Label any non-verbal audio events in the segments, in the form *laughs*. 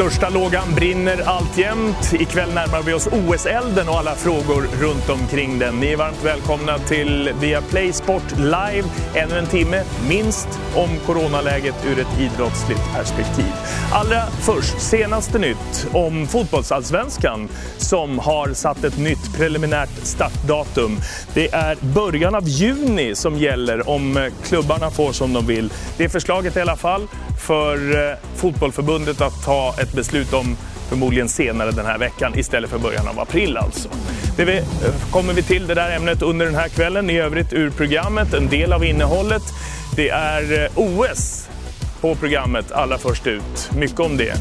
Största lågan brinner alltjämt. Ikväll närmar vi oss OS-elden och alla frågor runt omkring den. Ni är varmt välkomna till Viaplay Sport Live. Ännu en timme, minst, om coronaläget ur ett idrottsligt perspektiv. Allra först, senaste nytt om fotbollsallsvenskan som har satt ett nytt preliminärt startdatum. Det är början av juni som gäller om klubbarna får som de vill. Det är förslaget i alla fall för eh, Fotbollförbundet att ta ett beslut om förmodligen senare den här veckan istället för början av april alltså. Det vi, eh, kommer vi till det där ämnet under den här kvällen. I övrigt ur programmet, en del av innehållet. Det är eh, OS på programmet allra först ut. Mycket om det.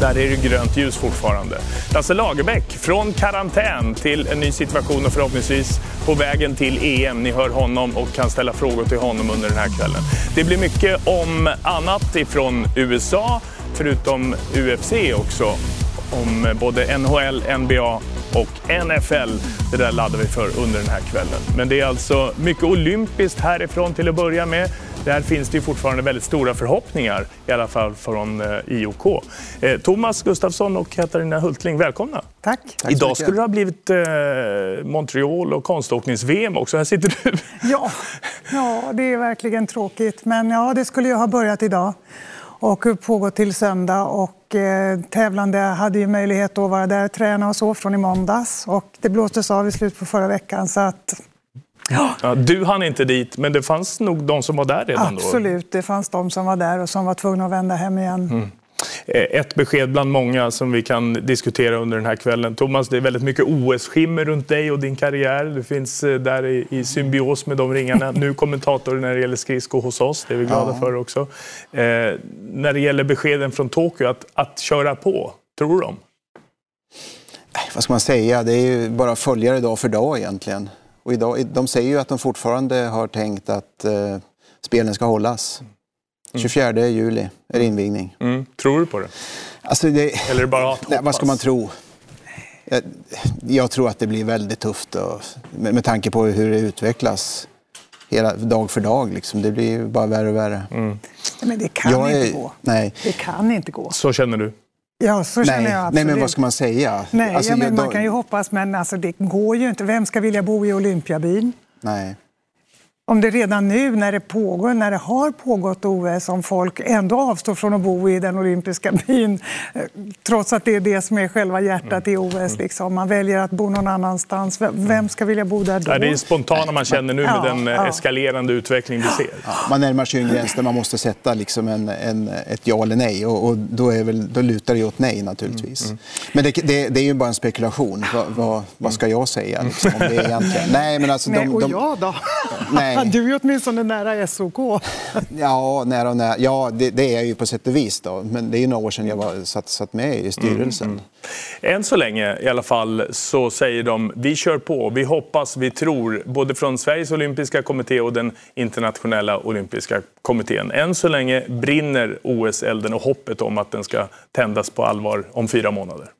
Där är det grönt ljus fortfarande. Lasse Lagerbäck, från karantän till en ny situation och förhoppningsvis på vägen till EM. Ni hör honom och kan ställa frågor till honom under den här kvällen. Det blir mycket om annat ifrån USA, förutom UFC också. Om både NHL, NBA och NFL. Det där laddar vi för under den här kvällen. Men det är alltså mycket olympiskt härifrån till att börja med. Där finns det fortfarande väldigt stora förhoppningar, i alla fall från eh, IOK. Eh, Thomas Gustafsson och Katarina Hultling, välkomna. Tack. Tack Idag skulle det ha blivit eh, Montreal och konståknings-VM också. Här sitter du. Ja, ja, det är verkligen tråkigt. Men ja, det skulle ju ha börjat idag och pågå till söndag. Och, eh, tävlande hade ju möjlighet att vara där och träna och så från i måndags. Och det blåstes av i slutet på förra veckan. Så att Ja. ja. du hann inte dit, men det fanns nog de som var där redan Absolut, då? Absolut, det fanns de som var där och som var tvungna att vända hem igen. Mm. Eh, ett besked bland många som vi kan diskutera under den här kvällen. Thomas, det är väldigt mycket OS-skimmer runt dig och din karriär. Du finns eh, där i, symbios med de ringarna. Nu kommentator när det gäller skridsko hos oss, det är vi glada ja. för också. Eh, när det gäller beskeden från Tokyo, att, att köra på, tror du dem? Vad ska man säga? Det är ju bara att följa det dag för dag egentligen. Och idag, de säger ju att de fortfarande har tänkt att eh, spelen ska hållas. 24 mm. juli är det invigning. Mm. Tror du på det? Alltså det Eller bara att nej, Vad ska man tro? Jag, jag, tror att det blir väldigt tufft och, med, med tanke på hur det utvecklas hela, dag för dag. Liksom. Det blir bara värre och värre. Mm. Men det kan jag inte är, gå. Nej. Det kan inte gå. Så känner du? Ja, så känner nej, jag absolut. Nej, men vad ska man säga? Nej, alltså, ja, men man kan ju hoppas, men alltså, det går ju inte. Vem ska vilja bo i Olympiabyn? Nej om det redan nu när det pågår, när det har pågått OS, om folk ändå avstår från att bo i den olympiska *laughs* byn eh, trots att det är det som är själva hjärtat i OS. Mm. Liksom. Man väljer att bo någon annanstans. Vem ska vilja bo där då? Det är spontana man känner nu med ja, den ja. eskalerande utveckling vi ser. Ja, man närmar sig en gräns där man måste sätta liksom en, en, ett ja eller nej och, och då, är väl, då lutar det åt nej naturligtvis. Mm. Mm. Men det, det, det, är ju bara en spekulation. Va, va, vad ska jag säga liksom, om det egentligen? Nej, men alltså, de, de, och jag då? Nej, Nej. Du är åtminstone nära SOK. *laughs* ja, nära och nära. ja det, det, är jag ju på sätt och vis. Då. Men det är ju några år sedan jag var, satt, satt med i styrelsen. Mm, mm. Än så länge i alla fall så säger de vi kör på, vi hoppas, vi tror. Både från Sveriges olympiska kommitté och den internationella olympiska kommittén. Än så länge brinner OS-elden och hoppet om att den ska tändas på allvar om fyra månader.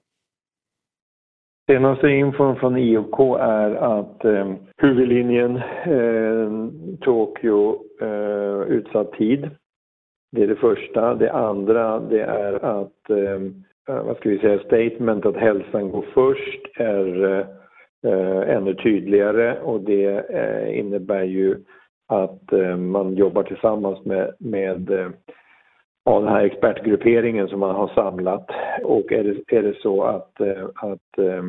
Senaste infon från IOK är att eh, huvudlinjen eh, Tokyo eh, utsatt tid. Det är det första. Det andra det är att, eh, eh vad ska vi säga, statement att hälsan går först är eh, eh, ännu tydligare och det eh, innebär ju att eh, man jobbar tillsammans med, med eh, av den här expertgrupperingen som man har samlat. Och är det, är det så att, eh, att eh,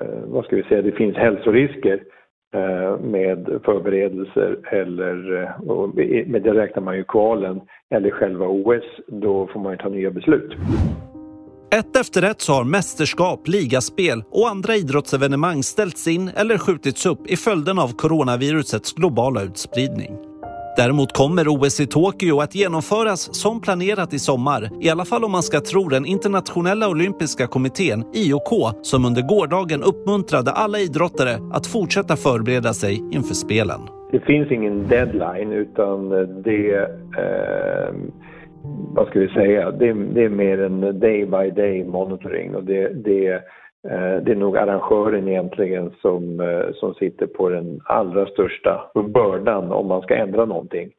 eh, vad ska vi säga, det finns hälsorisker med förberedelser eller, med det räknar man ju kvalen, eller själva OS, då får man ju ta nya beslut. Ett efter ett så har mästerskap, ligaspel och andra idrottsevenemang ställts in eller skjutits upp i följden av coronavirusets globala utspridning. Däremot kommer OS i Tokyo att genomföras som planerat i sommar, i alla fall om man ska tro den internationella olympiska kommittén, IOK, som under gårdagen uppmuntrade alla idrottare att fortsätta förbereda sig inför spelen. Det finns ingen deadline utan det eh, vad ska vi säga, det, det, är mer en day by day monitoring och det, det Eh, det är nog arrangören egentligen som, eh, som sitter på den allra största bördan om man ska ändra någonting.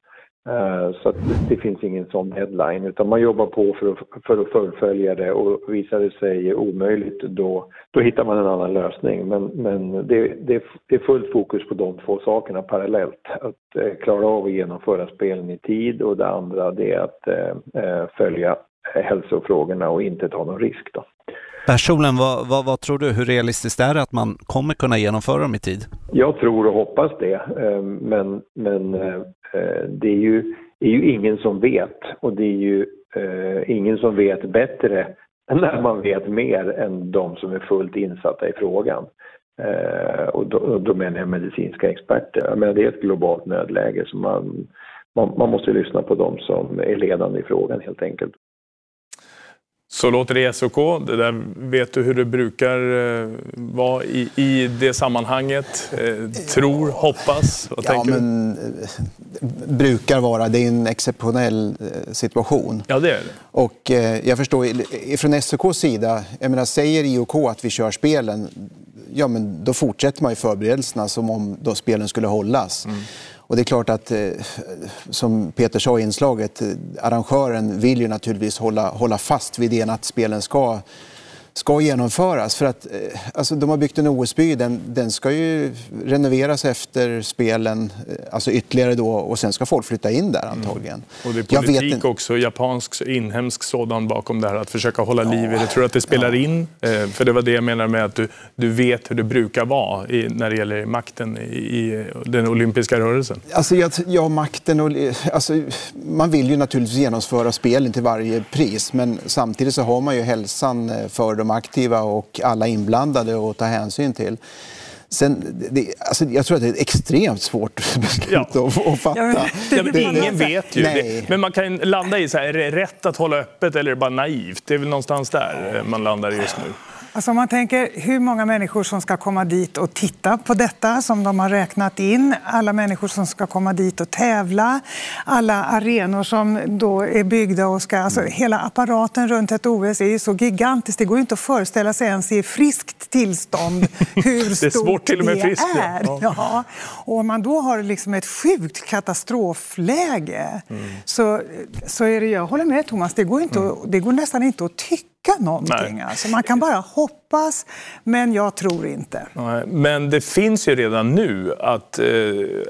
Eh, så att det finns ingen sån headline utan man jobbar på för att, för att fullfölja det och visar det sig omöjligt då, då hittar man en annan lösning. Men, men det, det, det är fullt fokus på de två sakerna parallellt. Att klara av att genomföra spelen i tid och det andra det är att följa hälsofrågorna och inte ta någon risk. Då. Personligen, vad, vad, vad, tror du? Hur realistiskt är det att man kommer kunna genomföra dem i tid? Jag tror och hoppas det, ehm, men, men eh, eh, det är ju, är ju ingen som vet och det är ju eh, ingen som vet bättre *laughs* när man vet mer än de som är fullt insatta i frågan. Och då, då menar jag medicinska experter. Jag menar, det är ett globalt nödläge så man, man, man måste lyssna på de som är ledande i frågan helt enkelt. Så låter det i SOK. Det där vet du hur det brukar eh, vara i, i det sammanhanget? Eh, tror, hoppas? Vad ja, men, eh, brukar vara. Det är en exceptionell situation. Ja, det är det. Och jag förstår, från SOKs sida, jag menar, säger IOK att vi kör spelen, ja men då fortsätter man ju förberedelserna som om då spelen skulle hållas. Mm. Och det är klart att, eh, som Peter sa i inslaget, eh, arrangören vill ju naturligtvis hålla, hålla fast vid idén att spelen ska ska genomföras. För att, eh, alltså, de har byggt en OS-by, den, den ska ju renoveras efter spelen alltså ytterligare då och sen ska folk flytta in där antagligen. Mm. Och det är politik vet, också, japansk, inhemsk sådan bakom det här, att försöka hålla ja, liv i det. Tror du att det spelar ja. in? Eh, för det var det jag menar med att du, du vet hur det brukar vara i, när det gäller makten i, i den olympiska rörelsen. Alltså, jag, ja, makten och, alltså, man vill ju naturligtvis genomföra spelen till varje pris men samtidigt så har man ju hälsan eh, för de aktiva och alla inblandade att ta hänsyn till. Sen, det, alltså, jag tror att det är ett extremt svårt *laughs* beslut ja. att, att fatta. Ja, men, det, ingen vet ju. Det, men man kan landa i, så här, är det rätt att hålla öppet eller är det bara naivt? Det är väl någonstans där man landar just nu. Alltså om man tänker hur många människor som ska komma dit och titta på detta som de har räknat in, alla människor som ska komma dit och tävla, alla arenor som då är byggda och ska... Alltså hela apparaten runt ett OS är ju så gigantiskt. Det går inte att föreställa sig ens i friskt tillstånd *laughs* hur stort det är. Svårt till och med friskt. Ja. ja. Och om man då har liksom ett sjukt katastrofläge mm. så, så är det... Jag håller med Thomas, det går, inte mm. det går nästan inte att tycka någonting. Alltså, man kan bara hoppas, men jag tror inte. Nej, men det finns ju redan nu att eh,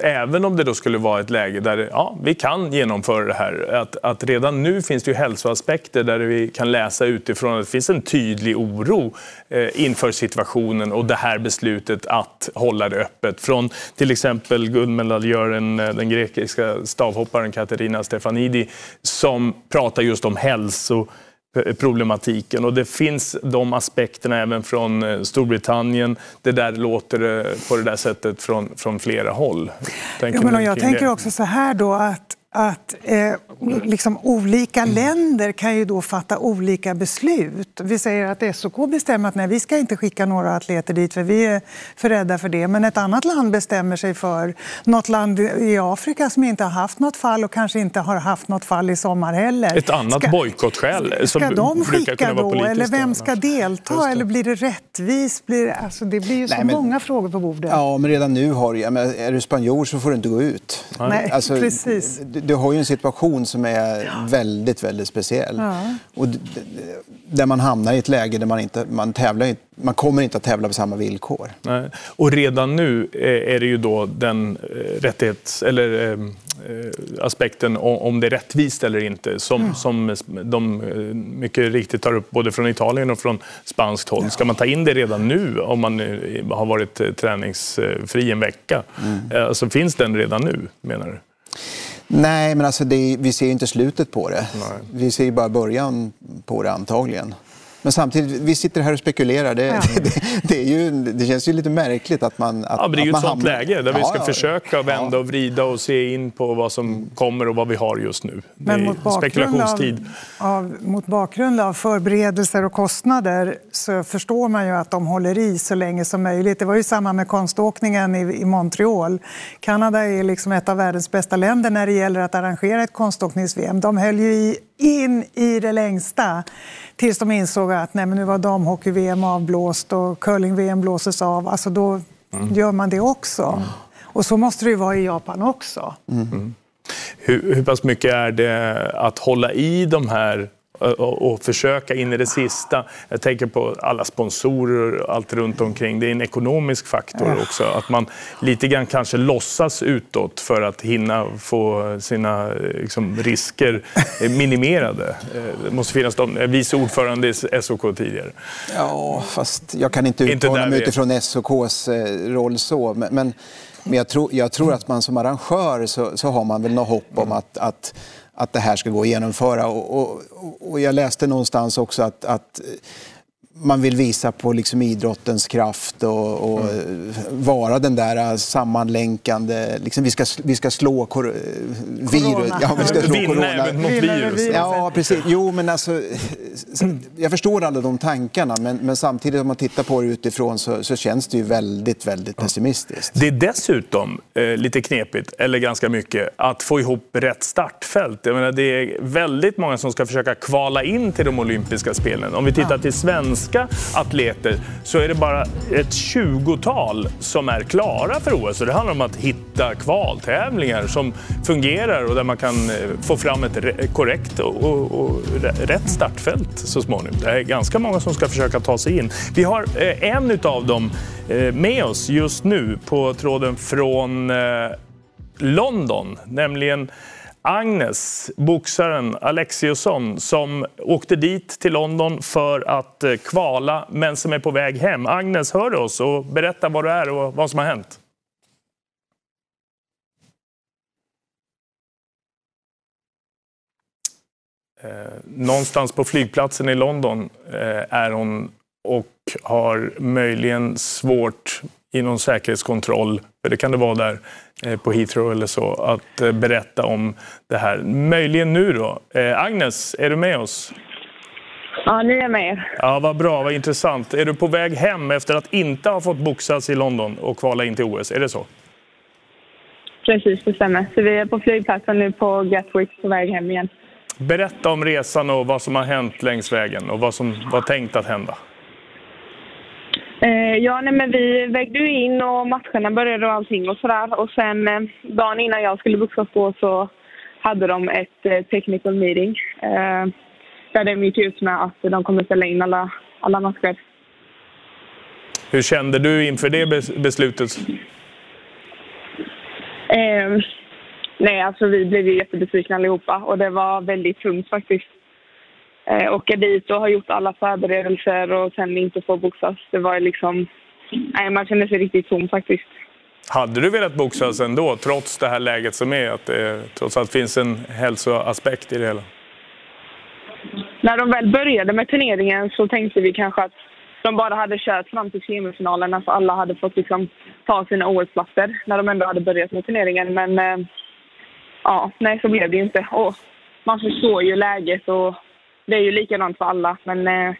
även om det då skulle vara ett läge där ja, vi kan genomföra det här, att, att redan nu finns det ju hälsoaspekter där vi kan läsa utifrån att det finns en tydlig oro eh, inför situationen och det här beslutet att hålla det öppet. Från till exempel guldmedaljören, eh, den grekiska stavhopparen Katerina Stefanidi, som pratar just om hälso problematiken. Och det finns de aspekterna även från eh, Storbritannien. Det där låter eh, på det där sättet från, från flera håll. ja, men jag tänker också så här då att att eh, liksom olika mm. länder kan ju då fatta olika beslut. Vi säger att SOK bestämmer att nej, vi ska inte skicka några atleter dit för vi är för rädda för det. Men ett annat land bestämmer sig för något land i Afrika som inte har haft något fall och kanske inte har haft något fall i sommar heller. Ett annat bojkottskäl Ska de skicka då? Eller vem ska delta? Eller blir det rättvist? Blir det, alltså, det blir ju så nej, många frågor på bordet. Ja, men redan nu har jag, är du spanjor så får du inte gå ut. Nej, alltså, precis du har ju en situation som är ja. väldigt, väldigt speciell. Ja. Och där man hamnar i ett läge där man inte man tävlar, man kommer inte att tävla på samma villkor. Nej. Och redan nu är det ju då den eh, rättighets, eller, eh, aspekten om det är rättvist eller inte som, mm. som de eh, mycket riktigt tar upp både från Italien och från spanskt håll. Ska man ta in det redan nu om man har varit träningsfri en vecka? Mm. Alltså, finns den redan nu, menar du? Nej, men alltså det, vi ser ju inte slutet på det. Nej. Vi ser ju bara början på det antagligen. Men samtidigt, vi sitter här och spekulerar. Det, ja. *laughs* det, det, är ju, det känns ju lite märkligt att man... Att, ja, men det är ju ett sånt hamnar... läge där vi ska ja, försöka vända och vrida och se in på vad som kommer och vad vi har just nu. Men mot spekulationstid. Av, av, mot bakgrund av förberedelser och kostnader så förstår man ju att de håller i så länge som möjligt. Det var ju samma med konståkningen i, i Montreal. Kanada är liksom ett av världens bästa länder när det gäller att arrangera ett konståknings-VM. De höll ju i in i det längsta tills de insåg att nej, men nu var damhockey-VM avblåst och curling-VM blåses av. Alltså då mm. gör man det också. Mm. Och så måste det ju vara i Japan också. Mm. mm. Hur, hur pass mycket är det att hålla i de här och, försöka in i det sista. Jag tänker på alla sponsorer och allt runt omkring. Det är en ekonomisk faktor också. Att man lite grann kanske låtsas utåt för att hinna få sina liksom, risker minimerade. Det måste finnas de, vice ordförande i SOK tidigare. Ja, fast jag kan inte uttala mig utifrån SOKs eh, roll så. Men, men, men jag, tror, jag tror att man som arrangör så, så har man väl något hopp om att, att att det här ska gå att genomföra. Och, och, och jag läste någonstans också att, att man vill visa på liksom idrottens kraft och, och mm. vara den där sammanlänkande... Liksom vi, ska, vi ska slå kor virus. Ja, vi ska slå Vinna corona. även mot virus. Ja, precis. Jo, men alltså, jag förstår alla de tankarna, men, men samtidigt om man tittar på det utifrån så, så känns det ju väldigt, väldigt pessimistiskt. Det är dessutom eh, lite knepigt, eller ganska mycket, att få ihop rätt startfält. Jag menar, det är väldigt många som ska försöka kvala in till de olympiska spelen. Om vi tittar till svensk svenska atleter så är det bara ett 20-tal som är klara för OS. Så det handlar om att hitta kvaltävlingar som fungerar och där man kan eh, få fram ett korrekt och, och, och rätt startfält så småningom. Det är ganska många som ska försöka ta sig in. Vi har eh, en av dem eh, med oss just nu på tråden från London, nämligen Agnes, boxaren Alexiusson, som åkte dit till London för att eh, kvala men som är på väg hem. Agnes, hör oss och berätta var du är och vad som har hänt. Eh, någonstans på flygplatsen i London eh, är hon och har möjligen svårt i någon säkerhetskontroll, för det kan det vara där eh, på Heathrow eller så, att eh, berätta om det här. Möjligen nu då. Eh, Agnes, är du med oss? Ja, nu är jag med. Ja, vad bra, vad intressant. Är du på väg hem efter att inte ha fått boxas i London och kvala in till OS? Är det så? Precis, det stämmer. Så vi är på flygplatsen nu på Gatwick på väg hem igen. Berätta om resan och vad som har hänt längs vägen och vad som var tänkt att hända. Eh, ja, nej, men vi vägde ju in och matcherna började och allting och sådär. Och sen eh, dagen innan jag skulle boxas på så hade de ett eh, technical meeting. Eh, där de gick ut med att de kommer ställa in alla, alla matcher. Hur kände du inför det beslutet? Eh, nej, alltså vi blev ju jättebesvikna allihopa och det var väldigt tungt faktiskt eh, åka dit och ha gjort alla förberedelser och sen inte få boxas. Det var liksom... Nej, man kände sig riktigt tom faktiskt. Hade du velat boxas ändå, trots det här läget som är? Att det trots allt finns en hälsoaspekt i det hela? När de väl började med turneringen så tänkte vi kanske att de bara hade kört fram till semifinalen, alltså alla hade fått liksom ta sina OS-platser när de ändå hade börjat med turneringen. Men eh, ja, nej, så blev det inte. Och man förstår ju läget och det är ju likadant för alla, men eh,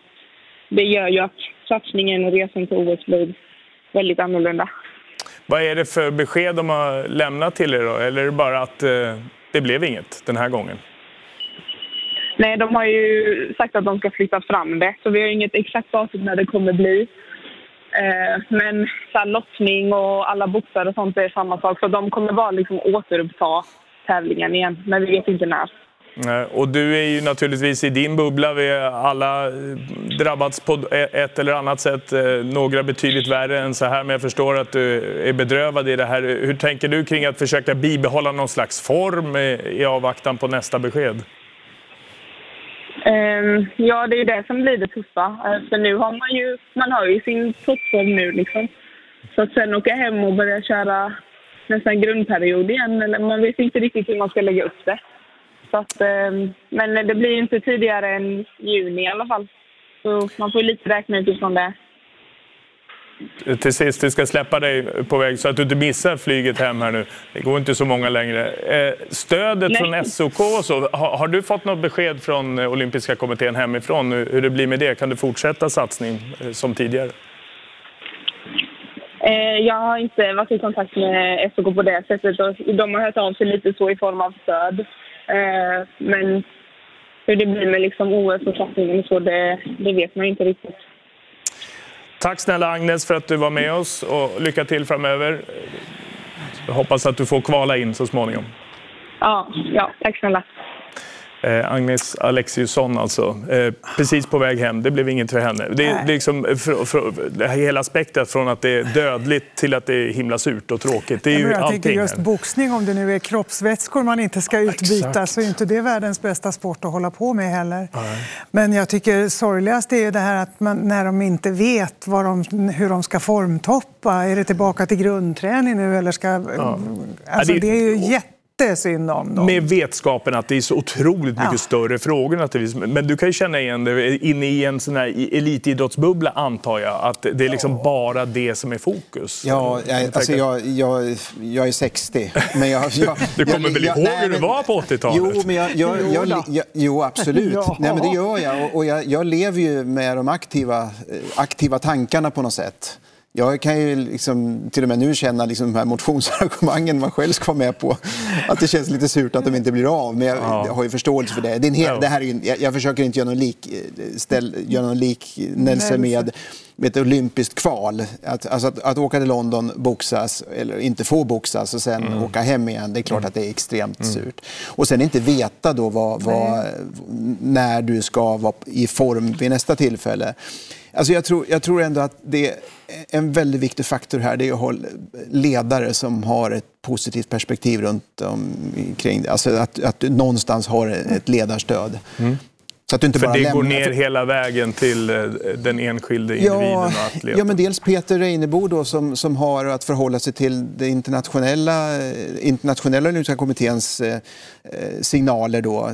det gör ju att satsningen och resan till OS blir väldigt annorlunda. Vad är det för besked de har lämnat till er då? Eller är det bara att eh, det blev inget den här gången? Nej, de har ju sagt att de ska flytta fram det, så vi har inget exakt datum när det kommer bli. Eh, men så lottning och alla boxar och sånt är samma sak, så de kommer bara liksom återuppta tävlingen igen, men vi vet inte när. Eh, och du är ju naturligtvis i din bubbla. Vi har alla eh, drabbats på e- ett eller annat sätt. Eh, några betydligt värre än så här, men jag förstår att du är bedrövad i det här. Hur tänker du kring att försöka bibehålla någon slags form i avvaktan på nästa besked? Ehm, ja, det är ju det som blir det tuffa. För nu har man ju, man har ju sin toppform nu liksom. Så att sen åka hem och börja köra nästan grundperiod igen, eller man vet inte riktigt hur man ska lägga upp det. Så att, ehm, men det blir inte tidigare än juni i alla fall. Så man får lite räkna utifrån det. Till sist, vi ska släppa dig på väg så att du inte missar flyget hem här nu. Det går inte så många längre. Eh, stödet Nej. från SOK och så, har, du fått något besked från olympiska kommittén hemifrån hur det blir med det? Kan du fortsätta satsning eh, som tidigare? Eh, jag har inte varit i kontakt med SOK på det sättet. De har hört av sig lite så i form av stöd. Eh, men hur det blir med liksom OS och satsningen så, det, det vet man inte riktigt. Tack snälla Agnes för att du var med oss och lycka till framöver. Jag hoppas att du får kvala in så småningom. Ja, ja tack snälla. Eh, Agnes Alexiusson alltså, eh, precis på väg hem. Det blev inget för henne. Det, är liksom, för, för, det här hela spektrat från att det är dödligt till att det är himla surt och tråkigt. Det är ju jag tänker just boxning, om det nu är kroppsvätskor man inte ska utbyta Exakt. så är inte det världens bästa sport att hålla på med heller. Men jag tycker sorgligast är det här att man, när de inte vet vad de, hur de ska formtoppa. Är det tillbaka till grundträning nu eller ska... Alltså, Ja, det- det är ju jättesynd om dem. Med vetskapen att det är så otroligt mycket Ja. större frågor naturligtvis. Men du kan ju känna igen det inne i en sån här elitidrottsbubbla antar jag. Att det är liksom bara det som är fokus. Ja, jag, alltså jag, jag, jag är 60. Men jag, *laughs* jag, Du kommer jag, väl jag- ihåg nej, hur det var på 80-talet? Jo, men jag, jag, Jo jag, då. jag, jo, absolut. *laughs* Ja. Nej, men det gör jag. Och, och jag, jag lever ju med de aktiva, eh, aktiva tankarna på något sätt. Jag kan ju liksom, till och med nu känna liksom de här motionsarrangemangen man själv ska vara med på. Att det känns lite surt att de inte blir av. Men jag, Ja. har ju förståelse för det. det, är en hel, det här är ju, jag, jag försöker inte göra någon, lik, eh, ställ, göra någon liknelse med, med ett olympiskt kval. Att, alltså att, att åka till London, boxas eller inte få boxas och sen Mm. åka hem igen. Det är klart att det är extremt surt. Och sen inte veta då vad, vad, när du ska vara i form vid nästa tillfälle. Alltså jag, tror, jag tror ändå att det är en väldigt viktig faktor här. Det är att ha ledare som har ett positivt perspektiv runt omkring det. Alltså att, att du någonstans har ett ledarstöd. Så att du inte För bara det går lämnar... ner hela vägen till eh, den enskilde individen Ja, och atleten. ja, men dels Peter Reinebo då, som, som har att förhålla sig till det internationella, eh, internationella olympiska kommitténs eh, signaler. Då.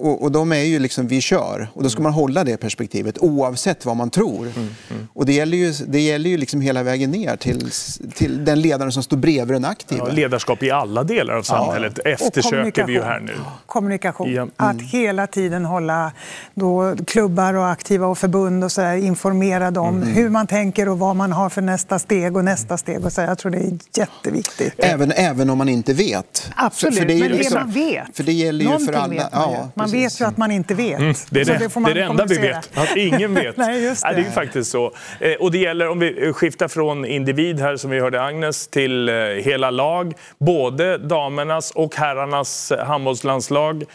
Och, och de är ju liksom, vi kör. Och då ska man hålla det perspektivet oavsett vad man tror. Mm, Och det gäller ju, det gäller ju liksom hela vägen ner till, till den ledaren som står bredvid den aktiva. Ja, ledarskap i alla delar av samhället eftersöker vi ju här nu. Kommunikation. Ja, mm. Att hela tiden hålla då klubbar och aktiva och förbund och så där, informerade om Mm. hur man tänker och vad man har för nästa steg och nästa steg. Och så där. Jag tror det är jätteviktigt. Även, även om man inte vet. Absolut, För- för är ju men det liksom- man vet. För det gäller ju Någonting för alla. vet man ju. Ja, man vet ju att man inte vet. Mm, Det är Så det, får det, är det enda vi vet, att ingen vet. *laughs* Nej, just Ja, det. det är ju faktiskt så. Eh, Och det gäller, om vi skiftar från individ här som vi hörde Agnes, till eh, hela lag. Både damernas och herrarnas handbollslandslag eh,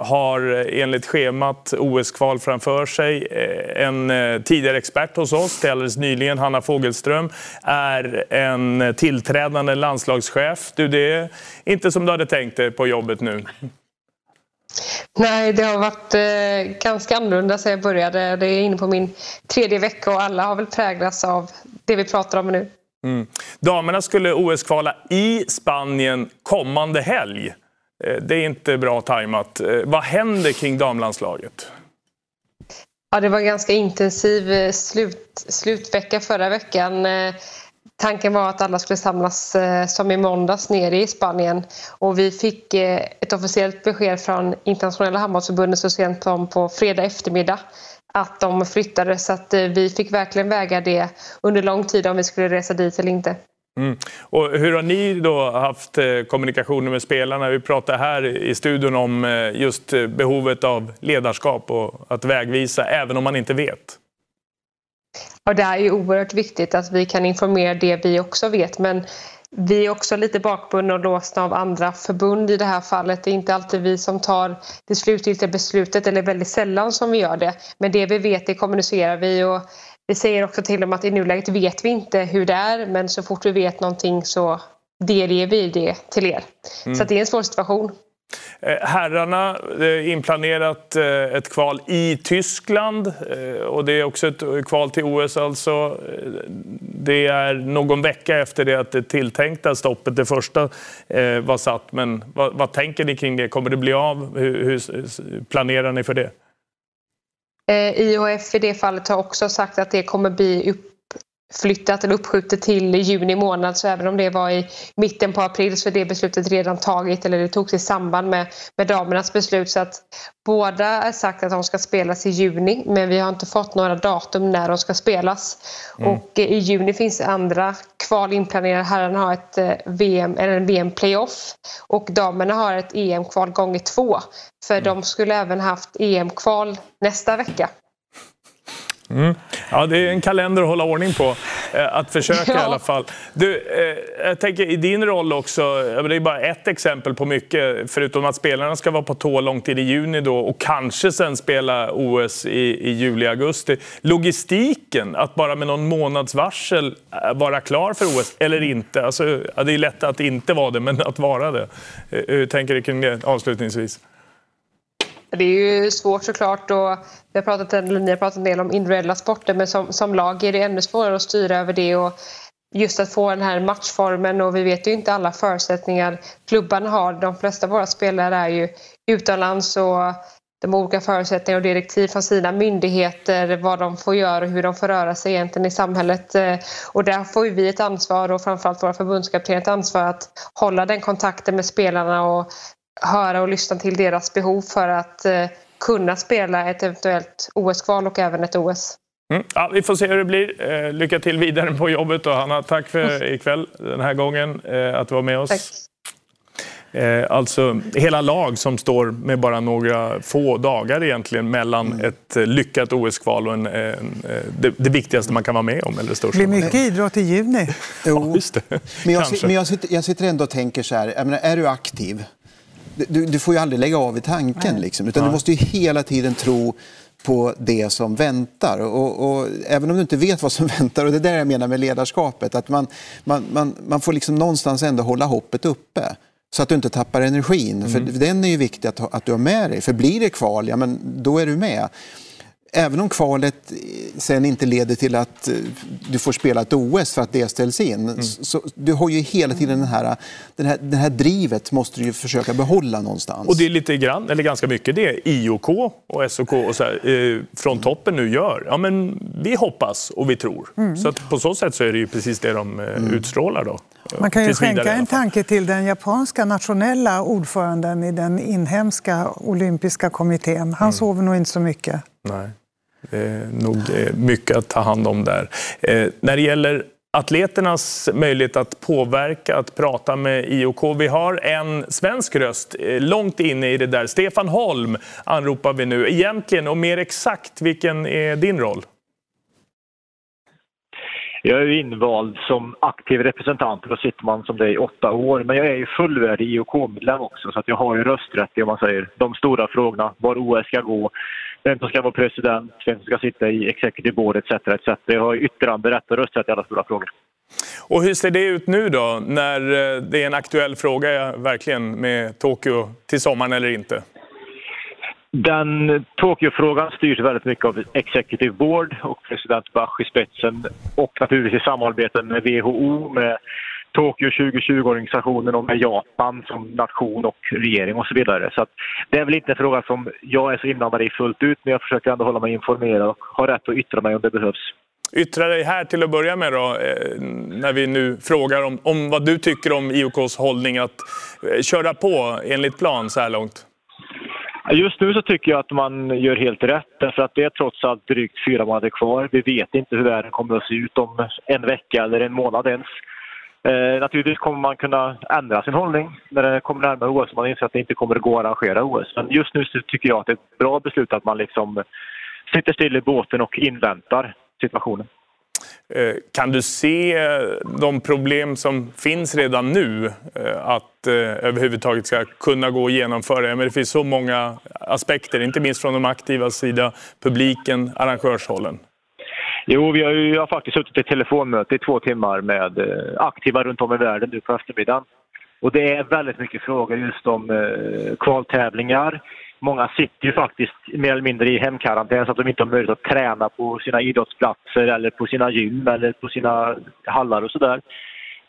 har eh, enligt schemat OS-kval framför sig. Eh, En eh, tidigare expert hos oss, till alldeles nyligen, Hanna Fogelström, är en tillträdande landslagschef. Du, det är inte som du hade tänkt dig på jobbet nu. Nej, det har varit eh, ganska annorlunda sedan jag började. Det är inne på min tredje vecka och alla har väl präglats av det vi pratar om nu. Mm. Damerna skulle OS-kvala i Spanien kommande helg. Eh, det är inte bra tajmat. Eh, vad händer kring damlandslaget? Ja, det var en ganska intensiv eh, slut, slutvecka förra veckan. Tanken var att alla skulle samlas som i måndags nere i Spanien och vi fick ett officiellt besked från Internationella handbollsförbundet så sent som på fredag eftermiddag att de flyttade så att vi fick verkligen väga det under lång tid om vi skulle resa dit eller inte. Mm. Och hur har ni då haft eh, kommunikationen kommunikationer med spelarna? Vi pratar här i studion om eh, just eh, behovet av ledarskap och att vägvisa även om man inte vet. Och det är ju oerhört viktigt att vi kan informera det vi också vet men vi är också lite bakbundna och låsta av andra förbund i det här fallet. Det är inte alltid vi som tar det slutgiltiga beslutet eller väldigt sällan som vi gör det. Men det vi vet det kommunicerar vi och vi säger också till dem att i nuläget vet vi inte hur det är men så fort vi vet någonting så delger vi det till er. Så att det är en svår situation. Eh, Herrarna inplanerat eh, ett kval i Tyskland eh, och det är också ett kval till OS alltså. Det är någon vecka efter det att det tilltänkta stoppet, det första, var satt. Men vad, vad tänker ni kring det? Kommer det bli av? Hur, hur planerar ni för det? Eh, IOF IHF i det fallet har också sagt att det kommer bli uppflyttat eller uppskjutet till juni månad. Så även om det var i mitten på april så är det beslutet redan taget eller det togs i samband med, med damernas beslut. Så att båda är sagt att de ska spelas i juni men vi har inte fått några datum när de ska spelas. Och eh, i juni finns andra kval inplanerade. Herrarna har ett eh, VM, eller en VM-playoff och damerna har ett EM-kval gånger två. För de skulle även haft EM-kval nästa vecka. Ja, det är en kalender att hålla ordning på. eh, att försöka ja. i alla fall. Du, eh, jag tänker i din roll också, det är bara ett exempel på mycket, förutom att spelarna ska vara på tå långt in i juni då och kanske sen spela OS i, i juli, augusti. Logistiken, att bara med någon månads varsel vara klar för OS eller inte. Alltså, det är lätt att inte vara det, men att vara det. Hur tänker du kring det avslutningsvis? Det är ju svårt såklart och vi har pratat, eller ni har pratat en del om individuella sporter men som, som lag är det ännu svårare att styra över det och just att få den här matchformen och vi vet ju inte alla förutsättningar klubbarna har. De flesta av våra spelare är ju utomlands och de olika förutsättningar och direktiv från sina myndigheter, vad de får göra och hur de får röra sig egentligen i samhället. Eh, och där får ju vi ett ansvar och framförallt våra förbundskaptener ett ansvar att hålla den kontakten med spelarna och höra och lyssna till deras behov för att eh, kunna spela ett eventuellt OS-kval och även ett OS. Mm. Ja, vi får se hur det blir. Eh, lycka till vidare på jobbet då, Hanna. Tack för ikväll den här gången, eh, att du var med oss. Tack. Alltså hela lag som står med bara några få dagar egentligen mellan mm. ett lyckat OS-kval och en, en, det, det, viktigaste man kan vara med om. Eller det blir mycket idrott i juni. Jo, *laughs* ja, men, jag, men jag, sitter, jag sitter ändå och tänker så här, menar, är du aktiv du, du, får ju aldrig lägga av i tanken. Liksom, utan du måste ju hela tiden tro på det som väntar. Och, och, även om du inte vet vad som *laughs* väntar, och det är det jag menar med ledarskapet, att man, man, man, man får liksom någonstans ändå hålla hoppet uppe. Så att du inte tappar energin, mm. för den är ju viktig att, att du har med dig. För blir det kval, ja men då är du med även om kvalet sen inte leder till att eh, du får spela ett OS för att det ställs in, mm. så du har ju hela tiden den här, den här, det här drivet måste du ju försöka behålla någonstans. Och det är lite grann, eller ganska mycket det IOK och SOK och så här, eh, från toppen nu gör. Ja, men vi hoppas och vi tror. Mm. Så på så sätt så är det ju precis det de eh, mm. utstrålar då. Man kan ju skänka en tanke till den japanska nationella ordföranden i den inhemska olympiska kommittén. Han mm. sover nog inte så mycket. Nej. Det är nog eh, mycket att ta hand om där. Eh, när det gäller atleternas möjlighet att påverka, att prata med IOK. Vi har en svensk röst långt inne i det där. Stefan Holm anropar vi nu. Egentligen och mer exakt, vilken är din roll? Jag är invald som aktiv representant då sitter man som det i åtta år. Men jag är ju fullvärdig IOK-medlem också så att jag har ju rösträtt i om man säger, de stora frågorna. Var OS ska gå, vem som ska vara president, vem som ska sitta i executive board etc. etc. Jag har yttranderätt och rösträtt i alla stora frågor. Och hur ser det ut nu då, när eh, det är en aktuell fråga verkligen med Tokyo till sommaren eller inte? Den Tokyo-frågan styrs väldigt mycket av Executive Board och president Bach i spetsen och naturligtvis i samarbete med WHO, med Tokyo 2020-organisationen och med Japan som nation och regering och så vidare. Så det är väl inte en fråga som jag är så inblandad i fullt ut men jag försöker ändå hålla mig informerad och har rätt att yttra mig om det behövs. Yttra dig här till att börja med då, eh, när vi nu frågar om, om vad du tycker om IOKs hållning att eh, köra på enligt plan så här långt. Just nu så tycker jag att man gör helt rätt därför att det är trots allt drygt fyra månader kvar. Vi vet inte hur världen kommer att se ut om en vecka eller en månad ens. Eh, naturligtvis kommer man kunna ändra sin hållning när det kommer närmare OS och man inser att det inte kommer att gå att arrangera OS. Men just nu så tycker jag att det är ett bra beslut att man liksom sitter still i båten och inväntar situationen. Eh, kan du se eh, de problem som finns redan nu eh, att överhuvudtaget ska kunna gå att genomföra? Men det finns så många aspekter, inte minst från de aktivas sida, publiken, arrangörshållen. Jo, vi har ju jag har faktiskt suttit i telefonmöte i två timmar med eh, aktiva runt om i världen nu på eftermiddagen. Och det är väldigt mycket frågor just om eh, kvaltävlingar. Många sitter ju faktiskt mer eller mindre i hemkarantän så att de inte har möjlighet att träna på sina idrottsplatser eller på sina gym eller på sina hallar och sådär.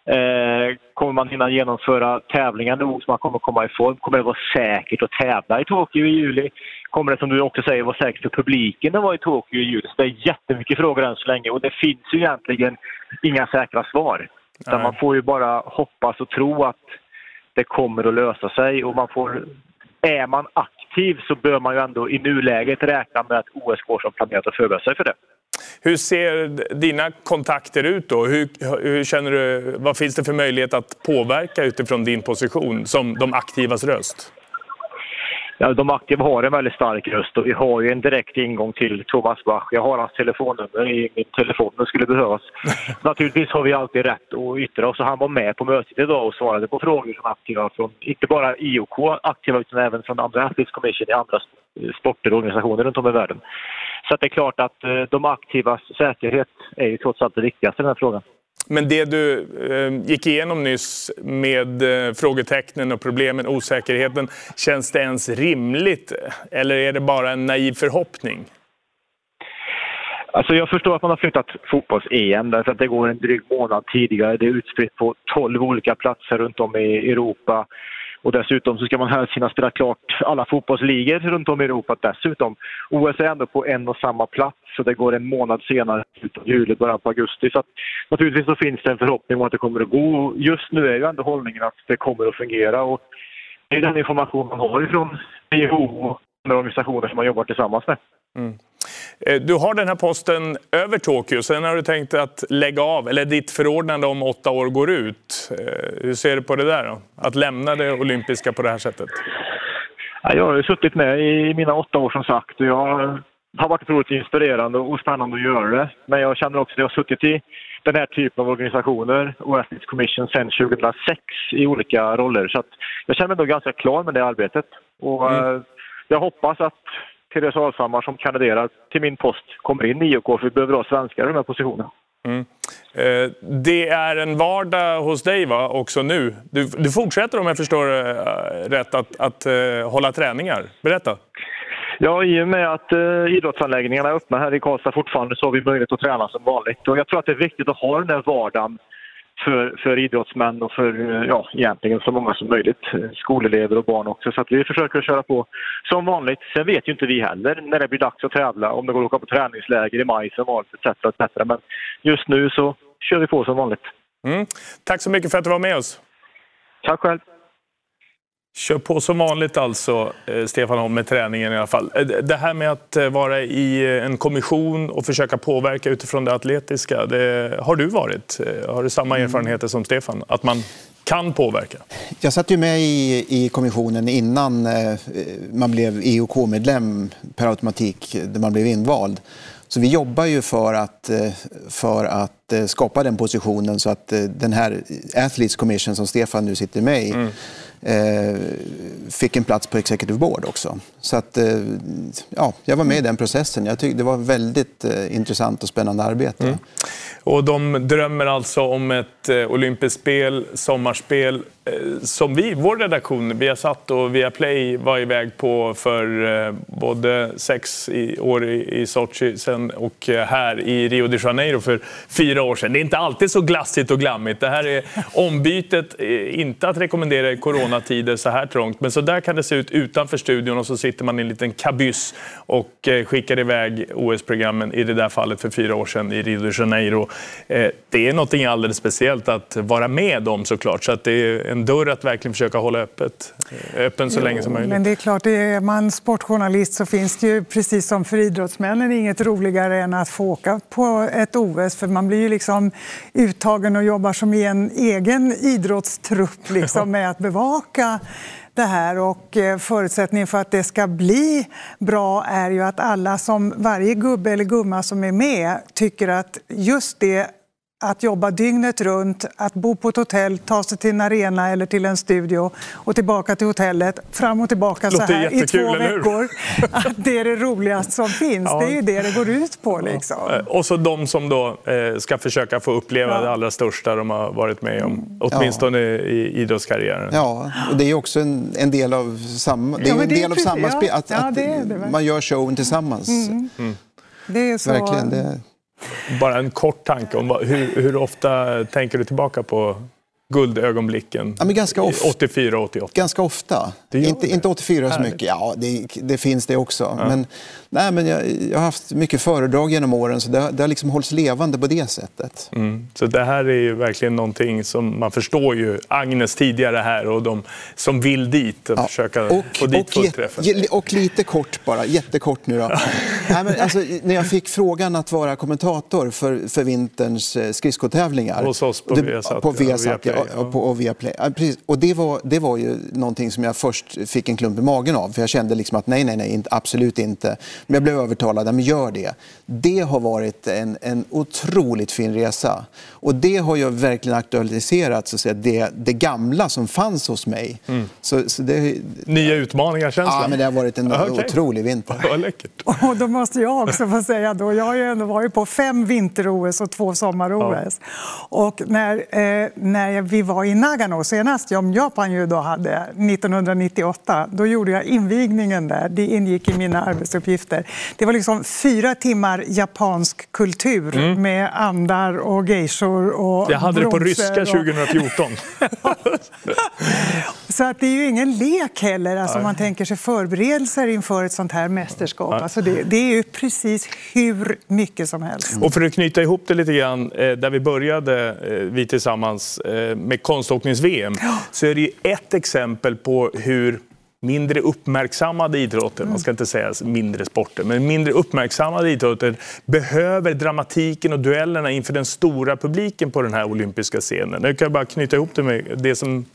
Eh, kommer man hinna genomföra tävlingar nog så man kommer komma i form? Kommer det vara säkert att tävla i Tokyo i juli? Kommer det som du också säger vara säkert för publiken att vara i Tokyo i juli? Så det är jättemycket frågor än så länge och det finns ju egentligen inga säkra svar. Utan man får ju bara hoppas och tro att det kommer att lösa sig och man får... Är man aktiv så bör man ju ändå i nuläget räkna med att OS går som planerat och förbereda sig för det. Hur ser dina kontakter ut då? Hur, hur, känner du, vad finns det för möjlighet att påverka utifrån din position som de aktivas röst? ja, de aktiva har en väldigt stark röst och vi har ju en direkt ingång till Thomas Bach. Jag har hans telefonnummer i min telefon om det skulle behövas. *laughs* Naturligtvis har vi alltid rätt att yttra oss och han var med på mötet idag och svarade på frågor från aktiva från inte bara IOK aktiva utan även från andra Athletes Commission i andra sporter och organisationer runt om i världen. Så det är klart att eh, de aktivas säkerhet är ju trots allt det viktigaste i den här frågan. Men det du eh, gick igenom nyss med eh, frågetecknen och problemen, osäkerheten, känns det ens rimligt? Eller är det bara en naiv förhoppning? Alltså jag förstår att man har flyttat fotbolls-EM därför att det går en dryg månad tidigare. Det är utspritt på 12 olika platser runt om i Europa. Och dessutom så ska man helst hinna spela klart alla fotbollsligor runt om i Europa dessutom. OS är ändå på en och samma plats så det går en månad senare, slutet av juli, början på augusti. Så att, naturligtvis så finns det en förhoppning om att det kommer att gå. Just nu är ju ändå hållningen att det kommer att fungera. Och det är den information man har ifrån WHO och andra organisationer som man jobbar tillsammans med. Mm. Eh, du har den här posten över Tokyo, sen har du tänkt att lägga av, eller ditt förordnande om åtta år går ut. Eh, hur ser du på det där då? Att lämna det olympiska på det här sättet? Jag har suttit med i mina åtta år som sagt och jag har varit otroligt inspirerande och spännande att göra det. Men jag känner också att jag har suttit i den här typen av organisationer Athletes Commission sedan 2006 i olika roller. Så jag känner mig då ganska klar med det arbetet. Och mm. Eh, jag hoppas att Therese Alshammar som kandiderar till min post kommer in i IOK för vi behöver ha svenskar i den här positionen. Mm. Eh, det är en vardag hos dig va, också nu. Du, du fortsätter om jag förstår eh, rätt att, att uh, hålla träningar. Berätta. Ja, i och med att uh, idrottsanläggningarna är öppna här i Karlstad fortfarande så har vi möjlighet att träna som vanligt. Och jag tror att det är viktigt att ha den där vardagen för, för idrottsmän och för ja, egentligen så många som möjligt. Skolelever och barn också. Så att vi försöker köra på som vanligt. Sen vet ju inte vi heller när det blir dags att tävla, om det går att åka på träningsläger i maj som vanligt etc. etc. Men just nu så kör vi på som vanligt. Mm. Tack så mycket för att du var med oss. Tack själv. Kör på som vanligt alltså, eh, Stefan Holm, med träningen i alla fall. Eh, det här med att eh, vara i en kommission och försöka påverka utifrån det atletiska, det har du varit? Har du samma mm. erfarenheter som Stefan? Att man kan påverka? Jag satt ju med i, i kommissionen innan man blev EOK-medlem per automatik, där man blev invald. Så vi jobbar ju för att, för att skapa den positionen så att den här Athletes Commission som Stefan nu sitter med i mm Eh, fick en plats på Executive Board också. Så att, eh, ja, jag var med i den processen. Jag tyckte det var väldigt eh, intressant och spännande arbete. Mm. Och de drömmer alltså om ett eh, olympiskt spel, sommarspel Eh, som vi, vår redaktion, Viasat och Viaplay var iväg på för eh, både sex år i Sochi sen och eh, här i Rio de Janeiro för fyra år sedan. Det är inte alltid så glassigt och glammigt. Det här är ombytet, eh, inte att rekommendera i corona, coronatider så här trångt, men så där kan det se ut utanför studion och så sitter man i en liten kabyss och skickar iväg OS-programmen i det där fallet för fyra år sedan i Rio de Janeiro. Det är något alldeles speciellt att vara med om såklart, så att det är en dörr att verkligen försöka hålla öppet, eh, öppen så jo, länge som möjligt. Men det är klart, är man sportjournalist så finns det ju precis som för idrottsmännen inget roligare än att få åka på ett OS för man blir ju liksom uttagen och jobbar som i en egen idrottstrupp liksom, med att bevaka det här. Och eh, förutsättningen för att det ska bli bra är ju att alla som, varje gubbe eller gumma som är med tycker att just det att jobba dygnet runt, att bo på ett hotell, ta sig till en arena eller till en studio och tillbaka till hotellet, fram och tillbaka så här i två veckor. *laughs* Att det är det roligaste som finns. Ja. Det är ju det det går ut på. Liksom. Ja. Eh, och så de som då eh, ska försöka få uppleva ja. det allra största de har varit med om, mm. åtminstone i idrottskarriären. Ja, och det är också en, en del av samma, det är en del av samma spel, att, att man gör showen tillsammans. Mm. Mm. Det är så... Verkligen, det... Bara en kort tanke om hur, hur ofta tänker du tillbaka på guldögonblicken ja, ganska 84 88? Ganska ofta. Inte, inte 84 så mycket. Ja, det, det finns det också. Ja. Men, nej, men jag, jag, har haft mycket föredrag genom åren så det, det har liksom hållits levande på det sättet. Mm. Så det här är ju verkligen någonting som man förstår ju Agnes tidigare här och de som vill dit och ja. försöka och, få dit och, fullträffen. Och lite kort bara, jättekort nu då. nej, men alltså, när jag fick frågan att vara kommentator för, för vinterns eh, skridskotävlingar. Hos oss på Viasat. På Viasat ja och, på, och, Viaplay. Ja, precis. och det, var, det var ju någonting som jag först fick en klump i magen av. För jag kände liksom att nej, nej, nej, inte, absolut inte. Men jag blev övertalad, men gör det. Det har varit en, en otroligt fin resa. Och det har ju verkligen aktualiserat så att säga, det, det gamla som fanns hos mig. Mm. Så, så det, Nya utmaningar känns Ja, men det har varit en okay. otrolig vinter. Vad *laughs* läckert. *laughs* Och då måste jag också få säga då, jag har ju ändå varit på fem vinter-OS och två sommar-OS. Ja. Och när, eh, när vi var i Nagano senast, som Japan ju då hade 1998, då gjorde jag invigningen där. Det ingick i mina arbetsuppgifter. Det var liksom fyra timmar japansk kultur mm. med andar och geishor och Jag hade det på ryska 2014. *laughs* Så att det är ju ingen lek heller, alltså man tänker sig förberedelser inför ett sånt här mästerskap. Alltså det, det, är ju precis hur mycket som helst. Och för att knyta ihop det lite grann, eh, där vi började eh, vi tillsammans eh, med konståknings-VM, så är det ju ett exempel på hur mindre uppmärksammade idrotter, man ska inte säga mindre sporter, men mindre uppmärksammade idrotter behöver dramatiken och duellerna inför den stora publiken på den här olympiska scenen. Jag kan bara knyta ihop det med det som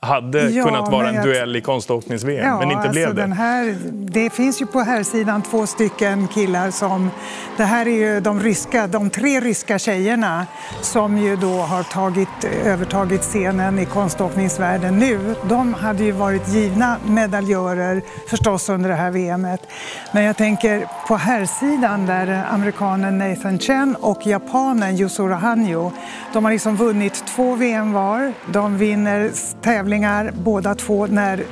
hade ja, kunnat vara en jag... duell i konståknings-VM, ja, men inte alltså blev det. Den här, det finns ju på här sidan två stycken killar som... Det här är ju de, ryska, de tre ryska tjejerna som ju då har tagit, övertagit scenen i konståkningsvärlden nu. De hade ju varit givna medaljörer förstås under det här VMet. Men jag tänker på här sidan där amerikanen Nathan Chen och japanen Yusura Hanyo, de har liksom vunnit två VM var. De vinner tävlingar tävlingar båda två när,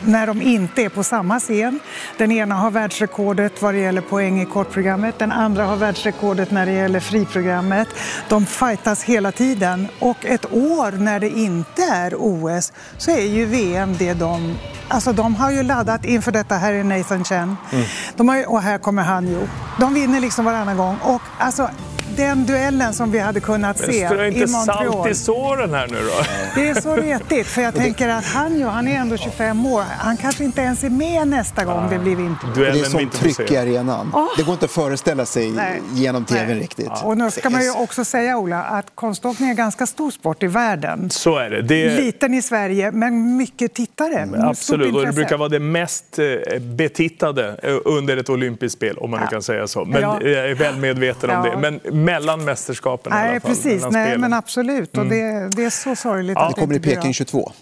när de inte är på samma scen. Den ena har världsrekordet vad det gäller poäng i kortprogrammet, den andra har världsrekordet när det gäller friprogrammet. De fightas hela tiden och ett år när det inte är OS så är ju VM det de Alltså de har ju laddat inför detta. Här är Nathan Chen. Mm. De har ju, och här kommer han ju. De vinner liksom varannan gång. Och alltså, den duellen som vi hade kunnat se i Montreal. inte salt i såren här nu då? Det är så retigt, för jag *laughs* tänker att han, ju, han är ändå 25 år. Han kanske inte ens är med nästa gång det blir vinter. Det är sånt tryck i arenan. Oh. Det går inte att föreställa sig Nej. genom tv riktigt. Ja. Och nu ska man ju också säga, Ola, att konståkning är ganska stor sport i världen. Så är det. det... Liten i Sverige, men mycket tittare. Absolut, och det brukar vara det mest eh, betittade eh, under ett olympiskt spel, om man ja. nu kan säga så. Men ja. jag är väl medveten om det. Men mellan mästerskapen Nej, i alla fall. Precis, nej, men absolut. Och mm. det, det, är så sorgligt *laughs* ja. att det kommer i Peking 22.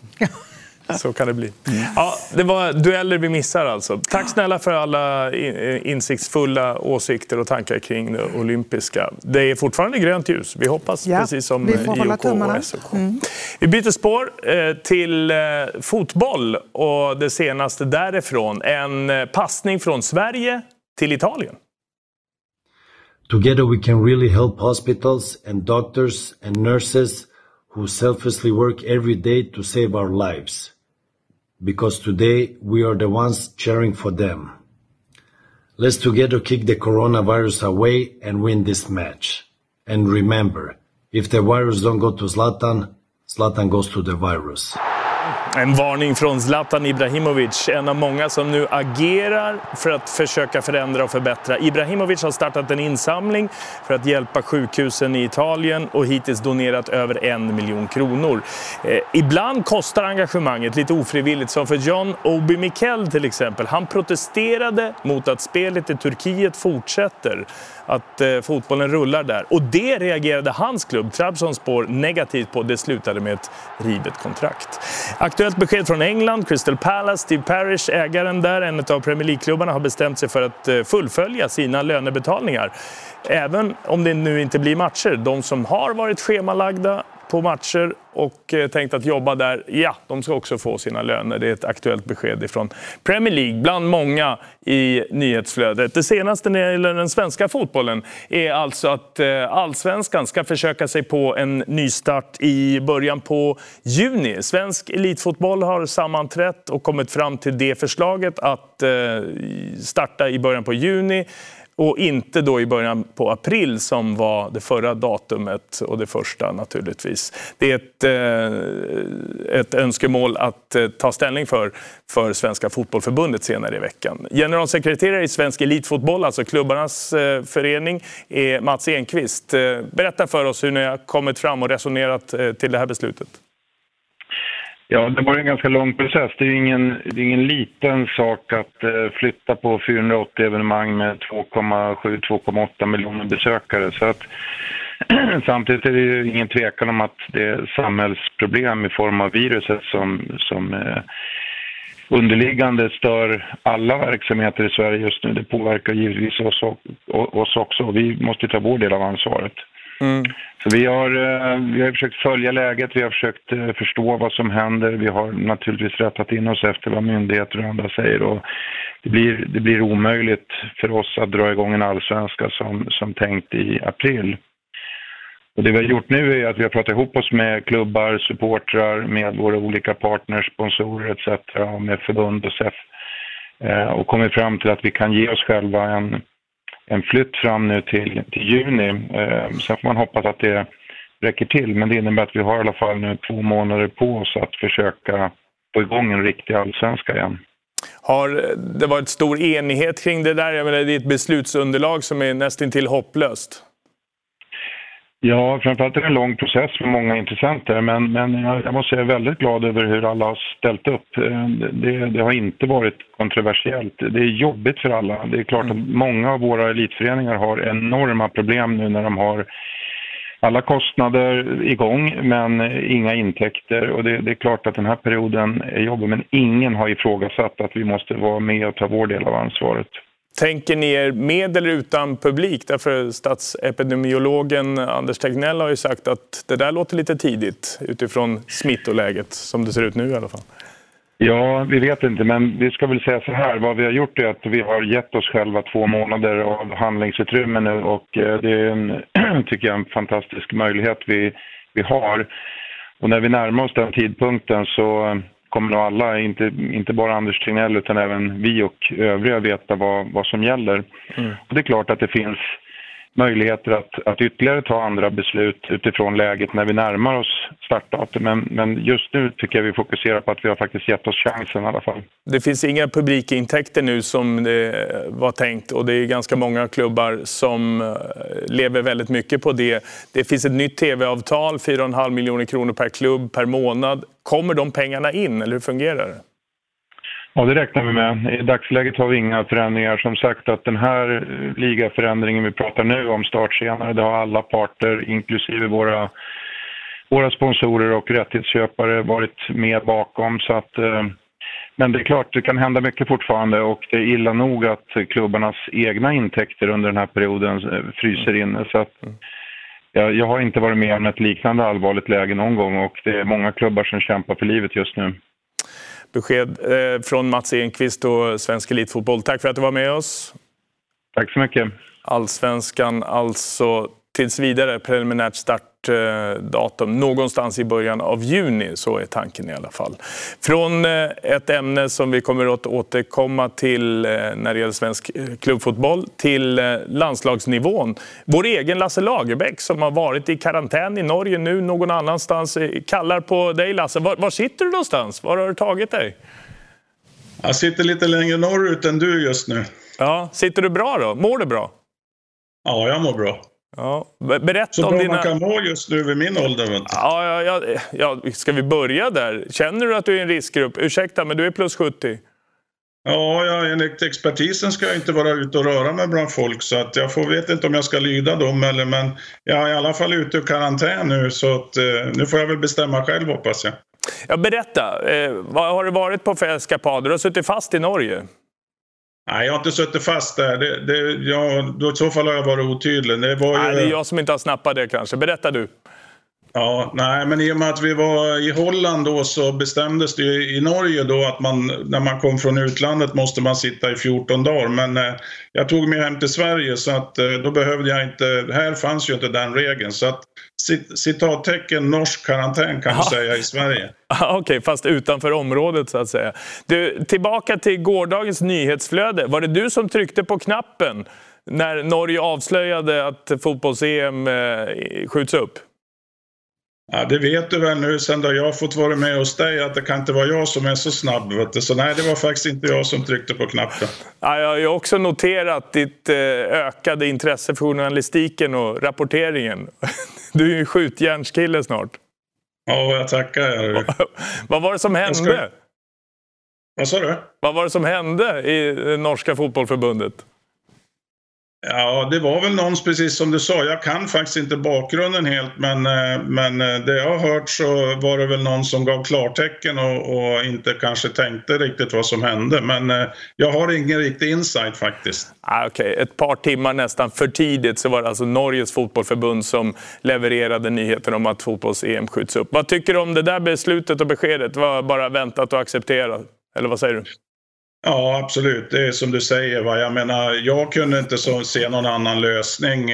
Så kan det bli. Ja, det var dueller vi missar alltså. Tack snälla för alla insiktsfulla åsikter och tankar kring det olympiska. Det är fortfarande grönt ljus. Vi hoppas, ja, precis som IOK och SOK. Mm. Vi byter spår eh, till eh, fotboll och det senaste därifrån. En eh, passning från Sverige till Italien. Together we can really help hospitals and doctors and nurses who selflessly work every day to save our lives. Because today we are the ones cheering for them. Let's together kick the coronavirus away and win this match. And remember, if the virus don't go to Zlatan, Zlatan goes to the virus. En varning från Zlatan Ibrahimovic, en av många som nu agerar för att försöka förändra och förbättra. Ibrahimovic har startat en insamling för att hjälpa sjukhusen i Italien och hittills donerat över en miljon kronor. Eh, ibland kostar engagemanget lite ofrivilligt, som för John Obi Mikel till exempel. Han protesterade mot att spelet i Turkiet fortsätter att eh, fotbollen rullar där. Och det reagerade hans klubb, Trabzonspor, negativt på. Det slutade med ett rivet kontrakt. Aktuellt besked från England. Crystal Palace, Steve Parish, ägaren där, en av Premier League-klubbarna, har bestämt sig för att eh, fullfölja sina lönebetalningar. Även om det nu inte blir matcher. De som har varit schemalagda på matcher och eh, tänkt att jobba där, ja, de ska också få sina löner. Det är ett aktuellt besked från Premier League, bland många i nyhetsflödet. Det senaste när det gäller den svenska fotbollen är alltså att eh, allsvenskan ska försöka sig på en nystart i början på juni. Svensk elitfotboll har sammanträtt och kommit fram till det förslaget att eh, starta i början på juni. Och inte då i början på april som var det förra datumet och det första naturligtvis. Det är ett, eh, ett önskemål att eh, ta ställning för för Svenska Fotbollförbundet senare i veckan. Generalsekreterare i Svensk Elitfotboll, alltså klubbarnas eh, förening, är Mats Enqvist. Berätta för oss hur ni har kommit fram och resonerat till det här beslutet. Ja, det var en ganska lång process. Det är ingen, det är ingen liten sak att eh, flytta på 480 evenemang med 2,7-2,8 miljoner besökare. Så att, *clears throat* samtidigt är det ju ingen tvekan om att det är samhällsproblem i form av viruset som, som eh, underliggande stör alla verksamheter i Sverige just nu. Det påverkar givetvis oss, oss också. Vi måste ta vår del av ansvaret. Mm. Så vi har, eh, vi har försökt följa läget, vi har försökt eh, förstå vad som händer. Vi har naturligtvis rättat in oss efter vad myndigheter och andra säger. Och det, blir, det blir omöjligt för oss att dra igång en allsvenska som, som tänkt i april. Och det vi har gjort nu är att vi har pratat ihop oss med klubbar, supportrar, med våra olika partners, sponsorer etc. med förbund och SEF eh, och kommit fram till att vi kan ge oss själva en en flytt fram nu till, till juni. Eh, sen får man hoppas att det räcker till, men det innebär att vi har i alla fall nu två månader på oss att försöka få igång en riktig allsvenska igen. Har eh, det varit stor enighet kring det där? Jag menar, det är ett beslutsunderlag som är nästintill hopplöst. Ja, framförallt är det en lång process med många intressenter men, men jag, måste säga jag är väldigt glad över hur alla har ställt upp. Eh, det, det, har inte varit kontroversiellt. Det är jobbigt för alla. Det är klart att mm. många av våra elitföreningar har enorma problem nu när de har alla kostnader igång men inga intäkter och det, det, är klart att den här perioden är jobbig men ingen har ifrågasatt att vi måste vara med och ta vår del av ansvaret. Tänker ni er med eller utan publik? Därför statsepidemiologen Anders Tegnell har ju sagt att det där låter lite tidigt utifrån smittoläget som det ser ut nu i alla fall. Ja, vi vet inte, men vi ska väl säga så här. Vad vi har gjort är att vi har gett oss själva två månader av handlingsutrymme nu och eh, det är en, *clears throat* tycker jag, en fantastisk möjlighet vi, vi har. Och när vi närmar oss den tidpunkten så kommer nog alla, inte, inte bara Anders Tegnell utan även vi och övriga veta vad, vad som gäller. Mm. Och det är klart att det finns möjligheter att, att ytterligare ta andra beslut utifrån läget när vi närmar oss startdatum. Men, men just nu tycker jag vi fokuserar på att vi har faktiskt gett oss chansen i alla fall. Det finns inga publikintäkter nu som det var tänkt och det är ganska många klubbar som eh, lever väldigt mycket på det. Det finns ett nytt tv-avtal, 4,5 miljoner kronor per klubb per månad. Kommer de pengarna in eller hur fungerar det? Ja, det räknar vi med. I dagsläget har vi inga förändringar. Som sagt att den här ligaförändringen vi pratar nu om start senare, det har alla parter, inklusive våra, våra sponsorer och rättighetsköpare varit med bakom. Så att, eh, men det är klart, det kan hända mycket fortfarande och det är illa nog att klubbarnas egna intäkter under den här perioden eh, fryser inne. Så att, jag, jag har inte varit med om ett liknande allvarligt läge någon gång och det är många klubbar som kämpar för livet just nu besked eh, från Mats Enqvist och Svensk Elitfotboll. Tack för att du var med oss. Tack så mycket. Allsvenskan alltså tills vidare preliminärt startdatum någonstans i början av juni. Så är tanken i alla fall. Från eh, ett ämne som vi kommer att återkomma till eh, när det gäller svensk eh, klubbfotboll till landslagsnivån. Vår egen Lasse Lagerbäck som har varit i karantän i Norge nu någon annanstans kallar på dig Lasse. Var, var sitter du någonstans? Var har du tagit dig? Jag sitter lite längre norrut än du just nu. Ja, sitter du bra då? Mår du bra? Ja, jag mår bra. Ja, berätta så om dina... man kan må just nu vid min ålder. Ja, ja, ja, ja, ska vi börja där? Känner du att du är i en riskgrupp? Ursäkta, men du är plus 70. Ja, ja, enligt expertisen ska jag inte vara ute och röra mig bland folk så att jag får, vet inte om jag ska lyda dem eller men jag är i alla fall ute i karantän nu så att eh, nu får jag väl bestämma själv hoppas jag. Ja, berätta, eh, vad har det varit på för eskapader? Du har suttit fast i Norge. Nej, jag har inte suttit fast där. Det, det, ja, då, I så fall har jag varit otydlig. Det, var ju... Nej, det är jag som inte har snappat det kanske. Berätta du. Ja, nej, men i och med att vi var i Holland då så bestämdes det ju i Norge då att man när man kom från utlandet måste man sitta i 14 dagar. Men eh, jag tog mig hem till Sverige så att eh, då behövde jag inte, här fanns ju inte den regeln. Så att citattecken norsk karantän kan du säga i Sverige. *laughs* Okej, okay, fast utanför området så att säga. Du, tillbaka till gårdagens nyhetsflöde. Var det du som tryckte på knappen när Norge avslöjade att fotbolls-EM eh, skjuts upp? Ja, det vet du väl nu sen då jag fått vara med hos dig att det kan inte vara jag som är så snabb. Så nej, det var faktiskt inte jag som tryckte på knappen. Ja, jag har också noterat ditt eh, ökade intresse för journalistiken och rapporteringen. *laughs* Du är ju skjutjärnskille snart. Ja, jag tackar. *laughs* Vad var det som hände? Ska... Vad sa du? Vad var det som hände i det norska fotbollförbundet? Ja, det var väl någon, precis som du sa, jag kan faktiskt inte bakgrunden helt men, eh, men eh, det jag har hört så var det väl någon som gav klartecken och, och inte kanske tänkte riktigt vad som hände. Men eh, jag har ingen riktig insight faktiskt. Ah, Okej, okay. ett par timmar nästan för tidigt så var det alltså Norges fotbollförbund som levererade nyheten om att fotbolls-EM skjuts upp. Vad tycker du om det där beslutet och beskedet? var bara väntat och accepterat? Eller vad säger du? Ja, absolut. Det är som du säger. Va? Jag menar, jag kunde inte så, se någon annan lösning.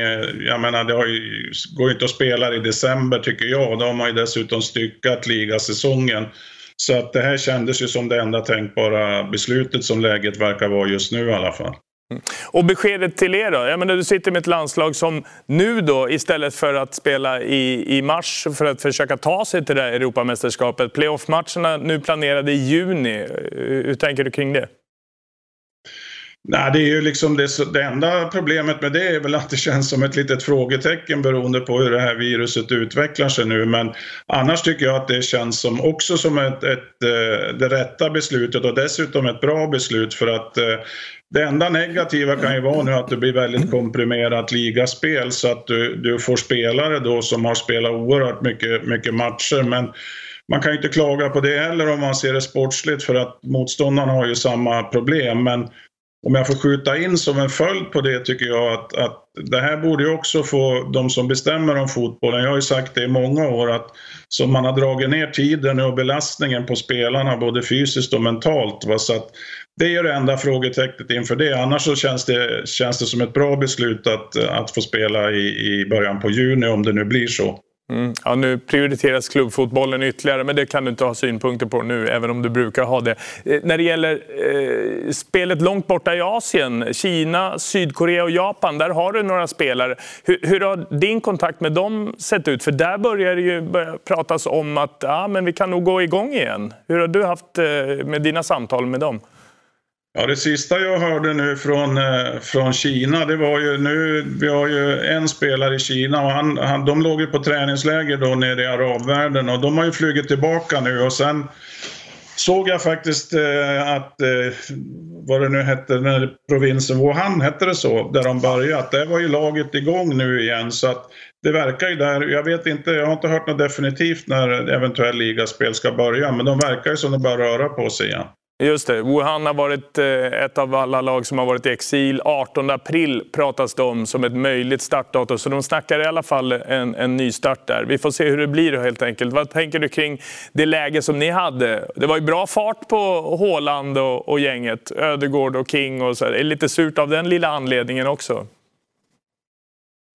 Jag menar, det har ju, går ju inte att spela i december tycker jag. Då har man ju dessutom styckat ligasäsongen. Så att det här kändes ju som det enda tänkbara beslutet som läget verkar vara just nu i alla fall. Mm. Och beskedet till er då? Jag menar, du sitter med ett landslag som nu då istället för att spela i, i mars för att försöka ta sig till det här Europamästerskapet, playoff-matcherna nu planerade i juni. Hur tänker du kring det? Nej, det är ju liksom det, det enda problemet med det är väl att det känns som ett litet frågetecken beroende på hur det här viruset utvecklar sig nu. Men annars tycker jag att det känns som också som ett, ett, eh, det rätta beslutet och dessutom ett bra beslut för att eh, det enda negativa kan ju vara nu att det blir väldigt komprimerat ligaspel så att du, du får spelare då som har spelat oerhört mycket, mycket matcher. Men man kan ju inte klaga på det heller om man ser det sportsligt för att motståndarna har ju samma problem. Men om jag får skjuta in som en följd på det tycker jag att, att det här borde ju också få de som bestämmer om fotbollen, jag har ju sagt det i många år att som man har dragit ner tiden och belastningen på spelarna både fysiskt och mentalt. Va? Så att det är det enda frågetecknet inför det. Annars så känns det, känns det som ett bra beslut att, att få spela i, i början på juni om det nu blir så. Mm. Ja, nu prioriteras klubbfotbollen ytterligare, men det kan du inte ha synpunkter på nu, även om du brukar ha det. Eh, när det gäller eh, spelet långt borta i Asien, Kina, Sydkorea och Japan, där har du några spelare. Hur, hur har din kontakt med dem sett ut? För där börjar det ju börja pratas om att ah, men vi kan nog gå igång igen. Hur har du haft eh, med dina samtal med dem? Ja, det sista jag hörde nu från, eh, från Kina, det var ju nu, vi har ju en spelare i Kina och han, han, de låg ju på träningsläger då nere i arabvärlden och de har ju flugit tillbaka nu och sen såg jag faktiskt eh, att, eh, vad det nu hette, den här provinsen Wuhan, hette det så, där de börjat. där var ju laget igång nu igen så att det verkar ju där, jag vet inte, jag har inte hört något definitivt när eventuell ligaspel ska börja, men de verkar ju som de börjar röra på sig igen. Just det. Wuhan har varit eh, ett av alla lag som har varit i exil. 18 april pratas det om som ett möjligt startdatum. Så de snackar i alla fall en, en ny start där. Vi får se hur det blir helt enkelt. Vad tänker du kring det läge som ni hade? Det var ju bra fart på Håland och, och gänget. Ödegård och King och så. Det är lite surt av den lilla anledningen också.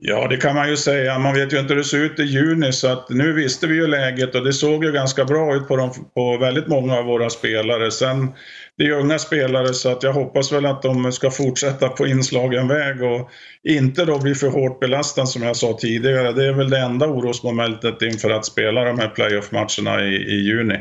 Ja, det kan man ju säga. Man vet ju inte hur det ser ut i juni så att nu visste vi ju läget och det såg ju ganska bra ut på, de, på väldigt många av våra spelare. Sen, det är unga spelare så att jag hoppas väl att de ska fortsätta på inslagen väg och inte då bli för hårt belastade som jag sa tidigare. Det är väl det enda orosmomentet inför att spela de här playoff-matcherna i, i juni.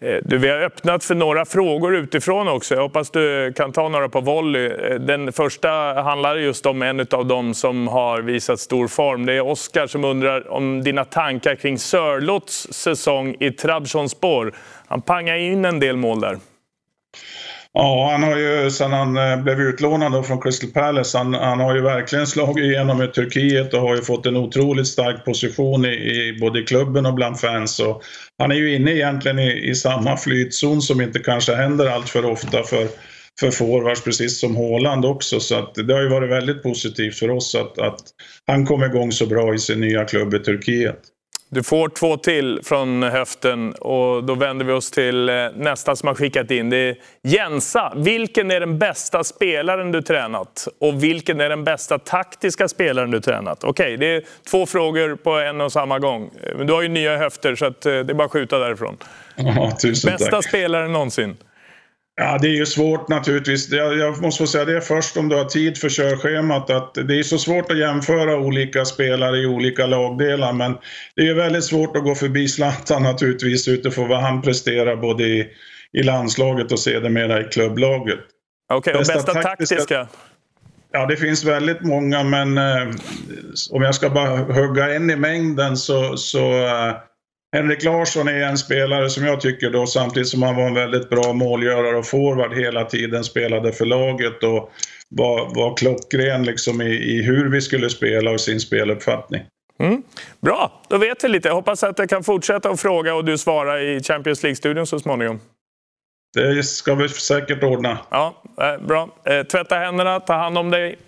Eh, du, vi har öppnat för några frågor utifrån också. Jag hoppas du kan ta några på volley. Eh, den första handlar just om en av dem som har visat stor form. Det är Oskar som undrar om dina tankar kring Sörlots säsong i Trabzonspor. Han pangar in en del mål där. Ja, han har ju sedan han eh, blev utlånad från Crystal Palace, han, han, har ju verkligen slagit igenom i Turkiet och har ju fått en otroligt stark position i, i både klubben och bland fans. Och han är ju inne egentligen i, i samma flytzon som inte kanske händer allt för ofta för, för forwards, precis som Håland också. Så att det har ju varit väldigt positivt för oss att, att han kom igång så bra i sin nya klubb i Turkiet. Du får två till från höften och då vänder vi oss till eh, nästa som har skickat in. Det är Jensa. Vilken är den bästa spelaren du tränat? Och vilken är den bästa taktiska spelaren du tränat? Okej, det är två frågor på en och samma gång. Men du har ju nya höfter så eh, det är bara att skjuta därifrån. Ja, tusen bästa tack. spelaren någonsin? Ja, det är ju svårt naturligtvis. Jag måste få säga det först om du har tid för körschemat. Att det är så svårt att jämföra olika spelare i olika lagdelar. Men det är väldigt svårt att gå förbi Zlatan *laughs* naturligtvis utifrån vad han presterar både i, i landslaget och sedermera i klubblaget. Okej, okay, bästa, bästa taktiska... taktiska? Ja, det finns väldigt många men eh, om jag ska bara hugga en i mängden så, så eh, Henrik Larsson är en spelare som jag tycker då samtidigt som han var en väldigt bra målgörare och forward hela tiden spelade för laget och var, var klockren liksom i, i hur vi skulle spela och sin speluppfattning. Mm. Bra, då vet vi lite. Jag hoppas att jag kan fortsätta att fråga och du svarar i Champions League-studion så småningom. Det ska vi säkert ordna. Ja, eh, bra. Eh, tvätta händerna, ta hand om dig.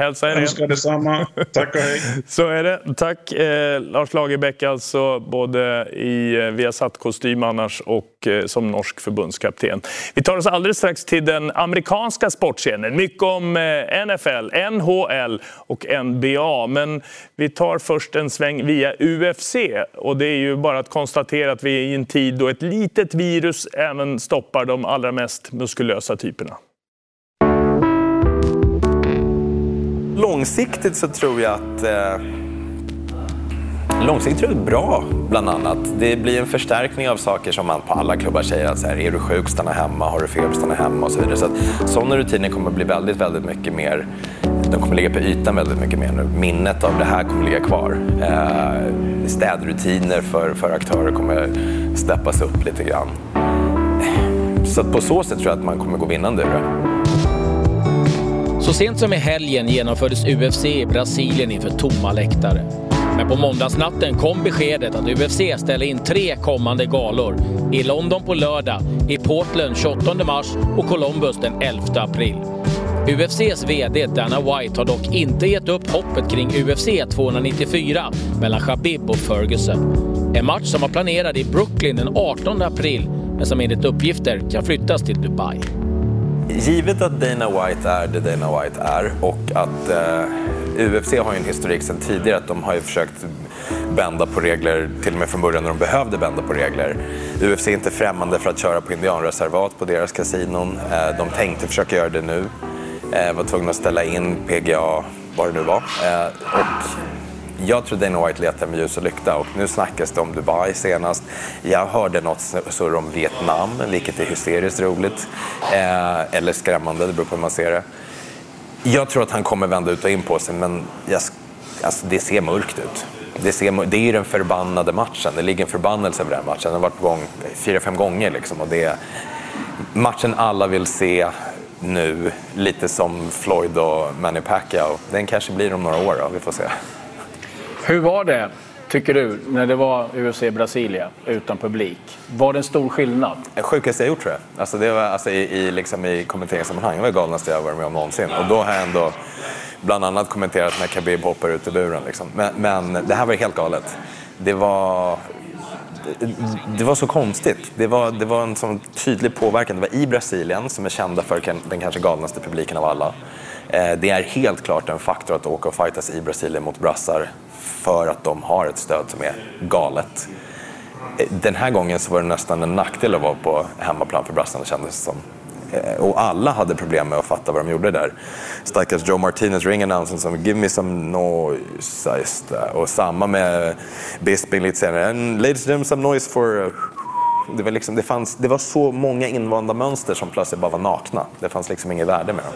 Hälsa er önskar detsamma. Tack och hej. *laughs* Så är det. Tack eh, Lars Lagerbäck, alltså både i eh, Viasat-kostym annars och eh, som norsk förbundskapten. Vi tar oss alldeles strax till den amerikanska sportscenen. Mycket om eh, NFL, NHL och NBA. Men vi tar först en sväng via UFC. Och det är ju bara att konstatera att vi är i en tid då ett litet virus även stoppar de allra mest muskulösa typerna. Långsiktigt så tror jag att eh, Långsiktigt tror jag det är bra, bland annat. Det blir en förstärkning av saker som man på alla klubbar säger att så här, är du sjuk, stanna hemma, har du fel, stanna hemma och så vidare. Så att, sådana rutiner kommer bli väldigt, väldigt mycket mer, de kommer ligga på ytan väldigt mycket mer nu. Minnet av det här kommer ligga kvar. Eh, städrutiner för, för aktörer kommer steppas upp lite grann. Så att på så sätt tror jag att man kommer gå vinnande ur det. Så sent som i helgen genomfördes UFC i Brasilien inför tomma läktare. Men på måndagsnatten kom beskedet att UFC ställer in tre kommande galor. I London på lördag, i Portland 28 mars och Columbus den 11 april. UFCs VD Dana White har dock inte gett upp hoppet kring UFC 294 mellan Khabib och Ferguson. En match som var planerad i Brooklyn den 18 april men som enligt uppgifter kan flyttas till Dubai. Givet att Dana White är det Dana White är och att eh, UFC har ju en historik sedan tidigare att de har ju försökt bända på regler till och med från början när de behövde bända på regler. UFC är inte främmande för att köra på indianreservat på deras kasinon. Eh, de tänkte försöka göra det nu. Eh, var tvungna att ställa in PGA, vad det nu var. Eh, och jag tror Dana White letar med ljus och lykta och nu snackas det om Dubai senast. Jag hörde något surr om Vietnam, vilket är hysteriskt roligt. Eh, eller skrämmande, det beror på hur man ser det. Jag tror att han kommer vända ut och in på sig, men jag, alltså, det ser mörkt ut. Det, ser, det är ju den förbannade matchen. Det ligger en förbannelse över den matchen. Den har varit på gång fyra, fem gånger. Liksom, och det är matchen alla vill se nu. Lite som Floyd och Manny Pacquiao. Den kanske blir om några år, då. vi får se. Hur var det, tycker du, när det var UFC Brasilia utan publik? Var det en stor skillnad? Det sjukaste jag gjort tror jag. Alltså det var, alltså i, i, liksom i kommenteringssammanhang, det var det galnaste jag varit med om någonsin. Och då har jag ändå bland annat kommenterat när Khabib hoppar ut ur buren. Liksom. Men, men det här var helt galet. Det var det var så konstigt. Det var, det var en sån tydlig påverkan. Det var i Brasilien, som är kända för den kanske galnaste publiken av alla. Eh, det är helt klart en faktor att åka och fightas i Brasilien mot brassar för att de har ett stöd som är galet. Den här gången så var det nästan en nackdel att vara på hemmaplan för brassarna kändes det som. Eh, och alla hade problem med att fatta vad de gjorde där. Stackars Joe Martinez ring announcern som “Give me some noise” och samma med Bisping lite senare. “And ladies and gentlemen, some noise for...” eh, det var, liksom, det, fanns, det var så många invanda mönster som plötsligt bara var nakna. Det fanns liksom inget värde med dem.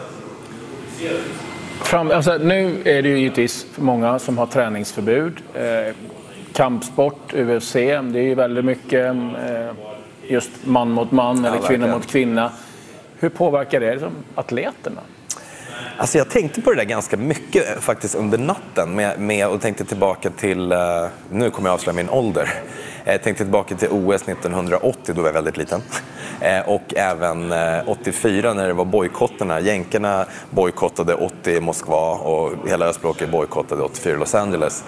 Fram, alltså, nu är det ju givetvis många som har träningsförbud. Eh, kampsport, UFC, det är ju väldigt mycket eh, just man mot man eller kvinna mot kvinna. Hur påverkar det liksom, atleterna? Alltså jag tänkte på det där ganska mycket eh, faktiskt under natten med, med och tänkte tillbaka till, uh, nu kommer jag avslöja min ålder. Jag tänkte tillbaka till OS 1980, då var jag väldigt liten. *laughs* Eh, och även eh, 84 när det var bojkotterna. Jänkarna bojkottade 80 i Moskva och hela östblocket bojkottade 84 i Los Angeles.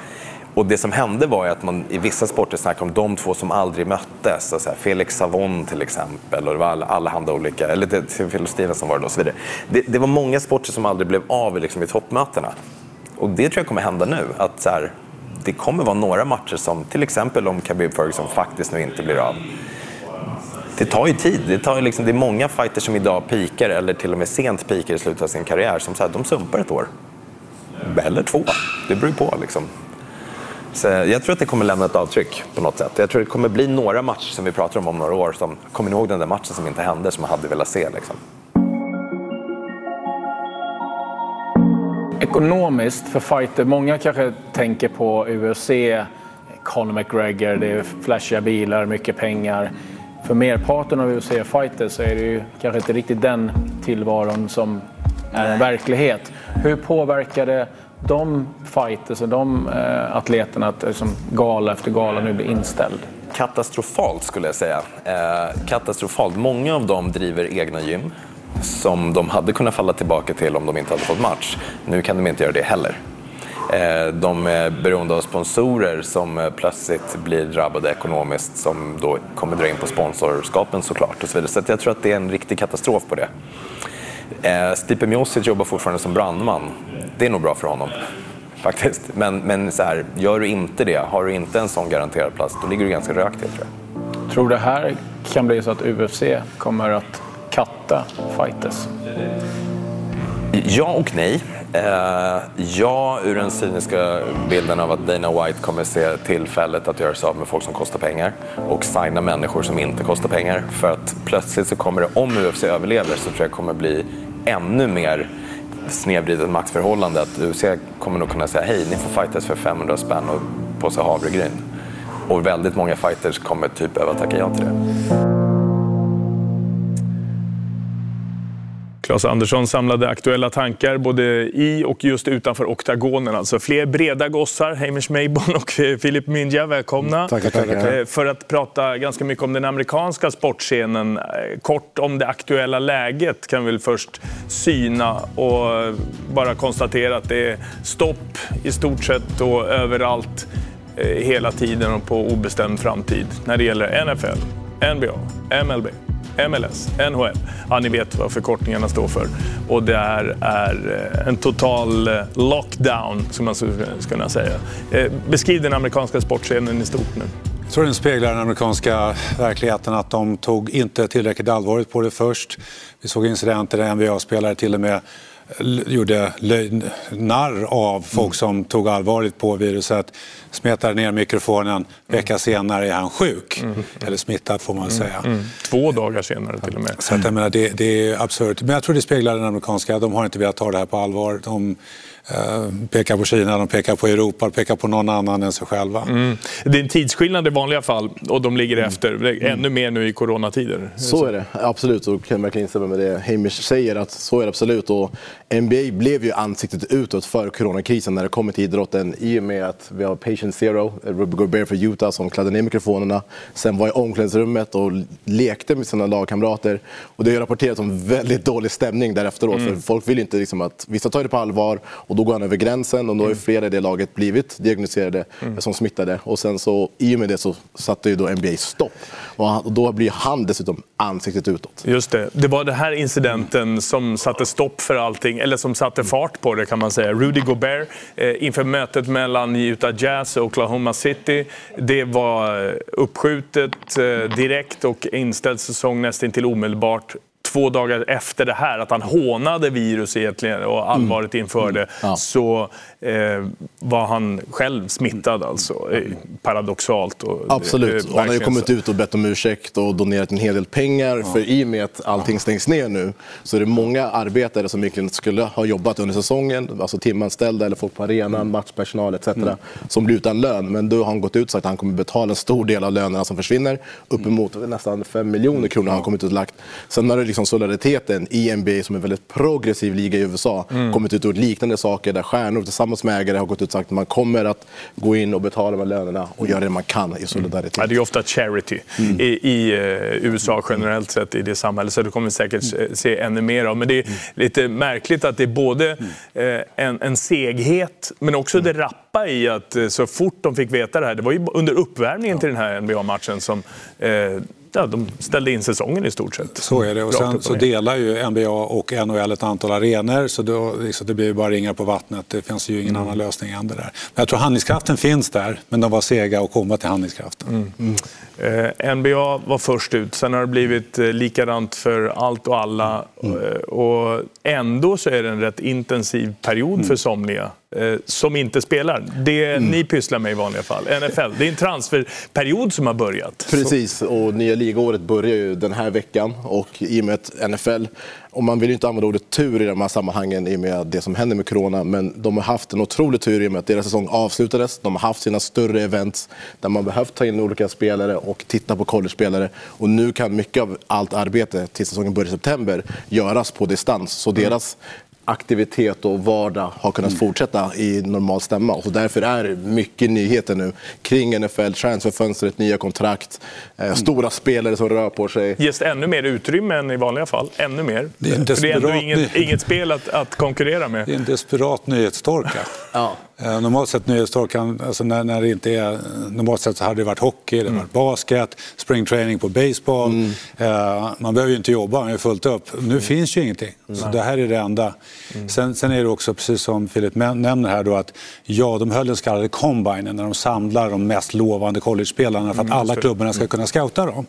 Och det som hände var att man i vissa sporter snackade om de två som aldrig möttes. Så här, Felix Savon till exempel och det var alla, alla olika, eller det, Phil Stevenson var det då och så vidare. Det, det, var många sporter som aldrig blev av liksom, i toppmötena. Och det tror jag kommer hända nu. Att så här, det kommer vara några matcher som, till exempel om Khabib Ferguson faktiskt nu inte blir av. Det tar ju tid. Det, tar liksom, det är många fighters som idag pikar eller till och med sent pikar i slutet av sin karriär som så här, de sumpar ett år. Eller två. Det beror ju på. Liksom. Så jag tror att det kommer lämna ett avtryck på något sätt. Jag tror att det kommer bli några matcher som vi pratar om om några år. Som, kommer ni ihåg den där matchen som inte hände, som man hade velat se? Liksom? Ekonomiskt för fighter, många kanske tänker på UFC Conor McGregor, det är flashiga bilar, mycket pengar. För merparten av UFC-fighters så är det ju kanske inte riktigt den tillvaron som är en verklighet. Hur påverkar det de fighters och de eh, atleterna att liksom, gala efter gala nu blir inställd? Katastrofalt skulle jag säga. Eh, katastrofalt. Många av dem driver egna gym som de hade kunnat falla tillbaka till om de inte hade fått match. Nu kan de inte göra det heller. Eh, de är beroende av sponsorer som eh, plötsligt blir drabbade ekonomiskt som då kommer dra in på sponsorskapen såklart. Och så vidare. så jag tror att det är en riktig katastrof på det. Eh, Stipe Miocic jobbar fortfarande som brandman. Det är nog bra för honom. *laughs* Faktiskt. Men, men så här, gör du inte det, har du inte en sån garanterad plats, då ligger du ganska rökt till tror jag. Tror du det här kan bli så att UFC kommer att katta fighters? Ja och nej. Eh, ja, ur den cyniska bilden av att Dana White kommer se tillfället att göra sig av med folk som kostar pengar och signa människor som inte kostar pengar. För att plötsligt så kommer det, om UFC överlever, så tror jag kommer bli ännu mer snedvridet maktförhållande. Att UFC kommer nog kunna säga hej, ni får fightas för 500 spänn och påse havregryn. Och väldigt många fighters kommer typ behöva tacka ja till det. Claes Andersson samlade aktuella tankar både i och just utanför oktagonen. Alltså fler breda gossar, Hamish Maybon och eh, Filip Minja, välkomna. Tackar, tackar. Eh, för att prata ganska mycket om den amerikanska sportscenen. Eh, kort om det aktuella läget kan vi väl först syna och bara konstatera att det är stopp i stort sett och överallt hela tiden och på obestämd framtid när det gäller NFL, NBA, MLB. MLS, NHL. Ja, ni vet vad förkortningarna står för. Och det är, är en total eh, lockdown, som man skulle kunna säga. Eh, beskriv den amerikanska sportscenen i stort nu. Jag tror den speglar den amerikanska verkligheten att de tog inte tillräckligt allvarligt på det först. Vi såg incidenter där NBA-spelare till och med gjorde narr av folk mm. som tog allvarligt på viruset, smetade ner mikrofonen, vecka mm. senare är han sjuk. Mm. Eller smittad får man säga. Mm. Två dagar senare till och med. Så att, jag menar, det, det är absurt. Men jag tror det speglar den amerikanska, de har inte velat ta det här på allvar. De, Eh, pekar på Kina, de pekar på Europa, de pekar på någon annan än sig själva. Mm. Det är en tidsskillnad i vanliga fall och de ligger mm. efter. Mm. Ännu mer nu i coronatider. Så är det, absolut. Och kan verkligen instämma med det Hamish säger. att Så är det absolut. Och NBA blev ju ansiktet utåt för coronakrisen när det kommer till idrotten i och med att vi har Patient Zero, Ruby Gobert för Utah som kladdade ner mikrofonerna. Sen var i omklädningsrummet och lekte med sina lagkamrater. Och det har rapporterats om väldigt dålig stämning där efteråt. Mm. För folk vill inte liksom att vissa tar det på allvar och då går han över gränsen och då har mm. flera i det laget blivit diagnostiserade mm. som smittade. Och sen så i och med det så satte ju då NBA stopp. Och då blir han dessutom ansiktet utåt. Just det. Det var den här incidenten som satte stopp för allting, eller som satte fart på det kan man säga. Rudy Gobert eh, inför mötet mellan Utah Jazz och Oklahoma City. Det var eh, uppskjutet eh, direkt och inställd säsong nästan till omedelbart två dagar efter det här, att han hånade virus egentligen och allvaret mm. inför det, mm. ja. så eh, var han själv smittad alltså. Eh, paradoxalt. Och, Absolut. Eh, och han har ju kommit ut och bett om ursäkt och donerat en hel del pengar. Ja. För i och med att allting stängs ner nu så är det många arbetare som egentligen skulle ha jobbat under säsongen, alltså timanställda eller folk på arenan, mm. matchpersonal etc. Mm. som blir utan lön. Men då har han gått ut och sagt att han kommer betala en stor del av lönerna som försvinner. Uppemot mm. nästan 5 miljoner kronor har han kommit ut och lagt. Sen har det liksom solidariteten i NBA som är en väldigt progressiv liga i USA mm. kommit ut och gjort liknande saker där stjärnor tillsammans med ägare har gått ut och sagt att man kommer att gå in och betala med lönerna och göra det man kan i solidaritet. Ja, det är ofta charity mm. i, i uh, USA generellt sett i det samhället, så det kommer vi säkert mm. se ännu mer av. Men det är mm. lite märkligt att det är både uh, en, en seghet men också det rappa i att uh, så fort de fick veta det här, det var ju under uppvärmningen ja. till den här NBA-matchen som ja, de ställde in säsongen i stort sett. Så är det. Och sen så delar ju NBA och NHL ett antal arenor så då, liksom, det blir ju bara ringar på vattnet. Det finns ju ingen mm. annan lösning än det där. Men jag tror handlingskraften finns där, men de var sega att komma till handlingskraften. Mm. Mm. Eh, NBA var först ut, sen har det blivit eh, likadant för allt och alla. Mm. Eh, och ändå så är det en rätt intensiv period för mm. somliga som inte spelar. Det Mm. ni pysslar med i vanliga fall, NFL. Det är en transferperiod som har börjat. Precis, och nya ligaåret börjar ju den här veckan och i och med att NFL, och man vill ju inte använda ordet tur i de här sammanhangen i och med det som händer med corona, men de har haft en otrolig tur i och med att deras säsong avslutades. De har haft sina större events där man behövt ta in olika spelare och titta på college-spelare och nu kan mycket av allt arbete till säsongen börjar i september göras på distans. Så deras aktivitet och vardag har kunnat fortsätta i normal stämma. Och därför är det mycket nyheter nu kring NFL, transferfönstret, nya kontrakt, eh, stora spelare som rör på sig. Ges ännu mer utrymme än i vanliga fall? Ännu mer? Det är en För det är ändå desperat- inget, inget spel att, att konkurrera med. Det är en desperat nyhetstorka. Eh, Normalt sett nyhetstorkan, alltså när, när det inte är... Normalt sett så hade det varit hockey, det Mm. varit basket, springtraining på baseball. Eh, man behöver ju inte jobba, man är fullt upp. Nu finns ju ingenting. Så Mm. Nej. det här är det enda. Sen, sen är det också, precis som Filip nämner här, då, att ja, de höll den så kallade combinen när de samlar de mest lovande college-spelarna för att Mm, alla klubbarna ska kunna scouta dem.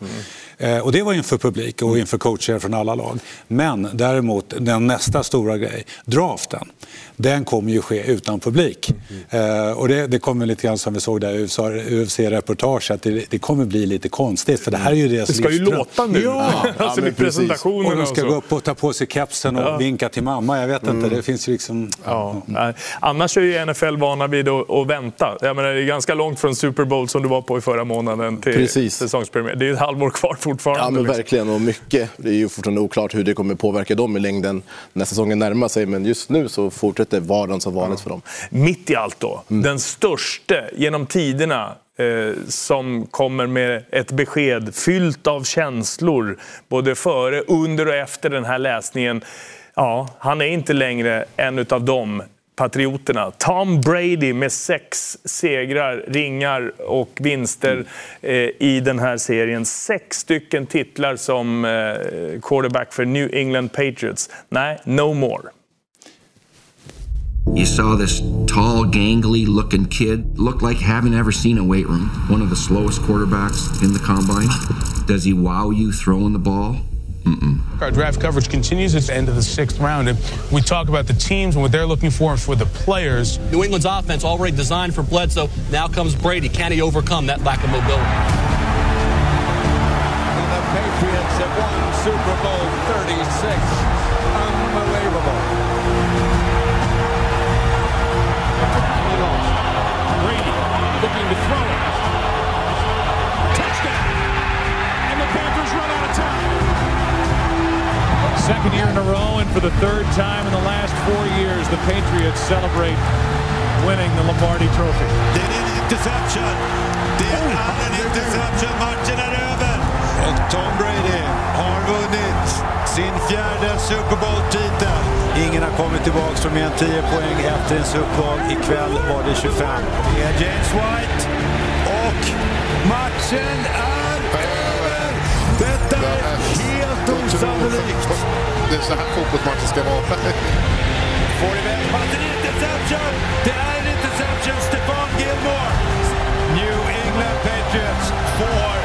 Eh, och det var inför publik och inför coacher från alla lag. Men däremot, den nästa stora grej, draften, den kommer ju ske utan publik. Eh, och det, det kommer lite grann som vi såg där i UFC-reportage, att det, det kommer bli lite konstigt. För det här är ju deras Det ska ju livsdröm. låta nu. Ja, *laughs* Alltså vid presentationerna Och de och ska så. gå upp och ta på sig kepsen och Ja. vinka till mamma. Jag vet inte, Mm. det finns ju liksom... Ja, nej. Annars är ju NFL vana vid att, att vänta. Jag menar, det är ganska långt från Super Bowl som du var på i förra månaden till Precis. säsongspremiär. Det är ett halvår kvar fortfarande. Ja, men liksom. verkligen. Och mycket. Det är ju fortfarande oklart hur det kommer påverka dem i längden när säsongen närmar sig. Men just nu så fortsätter vardagen som vanligt för dem. Mitt i allt då, Mm. den största genom tiderna eh, som kommer med ett besked fyllt av känslor både före, under och efter den här läsningen. Ja, han är inte längre en av dem. Patrioterna. Tom Brady med sex segrar, ringar och vinster eh, i den här serien. Sex stycken titlar som eh, quarterback för New England Patriots. Nej, no more. You saw this tall, gangly looking kid, looked like having ever seen a weight room. One of the slowest quarterbacks in the combine. Does he wow you throwing the ball? Mm-mm. Our draft coverage continues at the end of the sixth round, and we talk about the teams and what they're looking for and for the players. New England's offense already designed for Bledsoe. Now comes Brady. Can he overcome that lack of mobility? The Patriots have won Super Bowl 36. Second year in a row, and for the third time in the last four years, the Patriots celebrate winning the Lombardi Trophy. Är en interception. Det är en interception. Matchen är över. Och Tom Brady har vunnit sin fjärde Super Bowl-titel. Ingen har kommit tillbaka från mer än 10 poäng efter en Super Bowl. Ikväll var det 25. Det är James White. Och matchen är helt osannolikt. Det är så här fotbollsmatcher ska vara. *laughs* Får iväg passen, interception! Det är en interception, Stefan Gilmore! New England Patriots får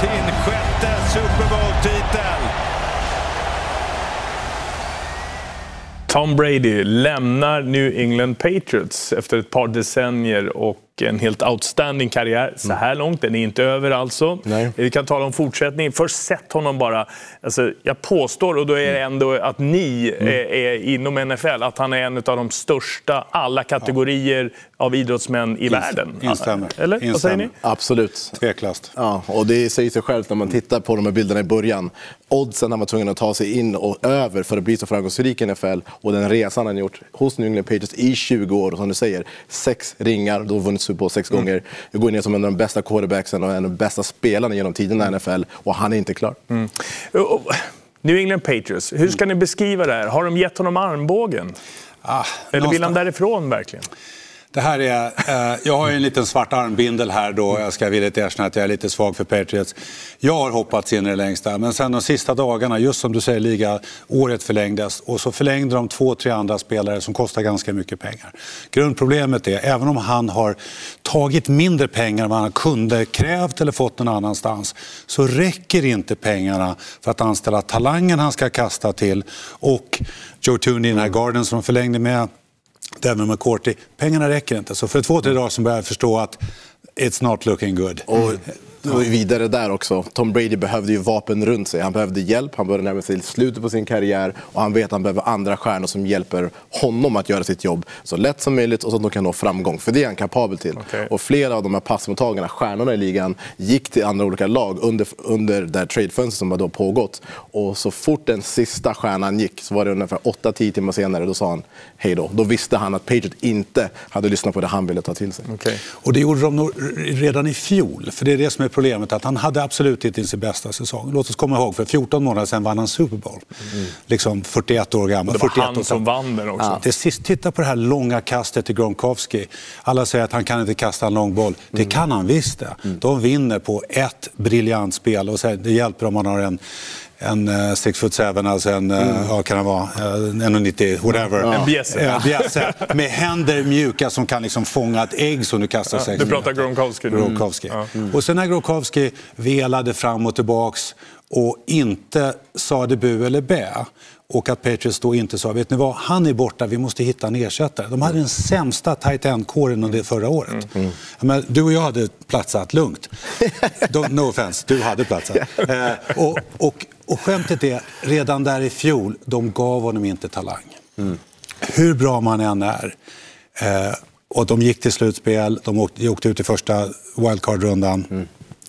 sin sjätte Super Bowl-titel! Tom Brady lämnar New England Patriots efter ett par decennier och en helt outstanding karriär. Så här långt, den är inte över alltså. Vi kan tala om fortsättning. Först sett honom bara, alltså, jag påstår, och då är det ändå att ni är, är inom NFL, att han är en av de största alla kategorier av idrottsmän i världen. Instämmer. Eller? Vad säger ni? Absolut. Tveklöst. Ja, och det säger sig självt när man tittar på de här bilderna i början. Oddsen han var tvungen att ta sig in och över för att bli så framgångsrik i NFL och den resan han gjort hos New England Patriots i 20 år. Och som du säger, sex ringar, då har vunnit Super Bowl sex gånger. Jag går ner som en av de bästa quarterbacksen och en av de bästa spelarna genom tiderna i NFL och han är inte klar. Mm. New England Patriots, hur ska ni beskriva det här? Har de gett honom armbågen? Eller vill han därifrån verkligen? Det här är, eh, jag har ju en liten svart armbindel här då. Jag ska villigt erkänna att jag är lite svag för Patriots. Jag har hoppats in i det längsta, men sen de sista dagarna, just som du säger, liga året förlängdes och så förlängde de två, tre andra spelare som kostar ganska mycket pengar. Grundproblemet är, även om han har tagit mindre pengar än vad han kunde krävt eller fått någon annanstans, så räcker inte pengarna för att anställa talangen han ska kasta till och Joe Tooney i den här garden som de förlängde med Devin McCourty. Pengarna räcker inte. Så för två, tre dagar sedan började jag förstå att it's not looking good. Och vidare där också. Tom Brady behövde ju vapen runt sig. Han behövde hjälp, han började närma sig slutet på sin karriär och han vet att han behöver andra stjärnor som hjälper honom att göra sitt jobb så lätt som möjligt och så att de kan nå framgång. För det är han kapabel till. Okej. Och flera av de här passmottagarna, stjärnorna i ligan, gick till andra olika lag under, under det här tradefönstret som har då pågått. Och så fort den sista stjärnan gick så var det ungefär 8-10 timmar senare, då sa han hej då. Då visste han att Patriot inte hade lyssnat på det han ville ta till sig. Och det gjorde de redan i fjol. För det är det som är problemet, att han hade absolut inte sin bästa säsong. Låt oss komma ihåg, för 14 månader sedan vann han Super Bowl. Liksom 41 år gammal. Det var 41 han som vann den också. Ja. Till sist, titta på det här långa kastet till Gronkowski. Alla säger att han kan inte kasta en lång boll. Det kan han visst det. De vinner på ett briljant spel. Och det hjälper om man har en en uh, six foot seven, alltså en, uh, Mm. vad kan det vara, uh, 1,90, whatever. En bjässe. Ja, bjässe. Med händer mjuka som kan liksom fånga ett ägg som du kastar Ja, sex du pratar. Gronkowski. Gronkowski. Mm. Ja. Och sen när Gronkowski velade fram och tillbaks och inte sa det bu eller bä och att Patriots då inte sa, vet ni vad, han är borta, vi måste hitta en ersättare. De hade den sämsta tight end-kåren under förra året. Mm. Jag menar, du och jag hade platsat lugnt. *laughs* No offense, du hade platsat. Eh, och, och, och skämtet är, redan där i fjol, de gav honom inte talang. Hur bra man än är. Eh, och de gick till slutspel, de åkte, de åkte ut i första wildcard-rundan.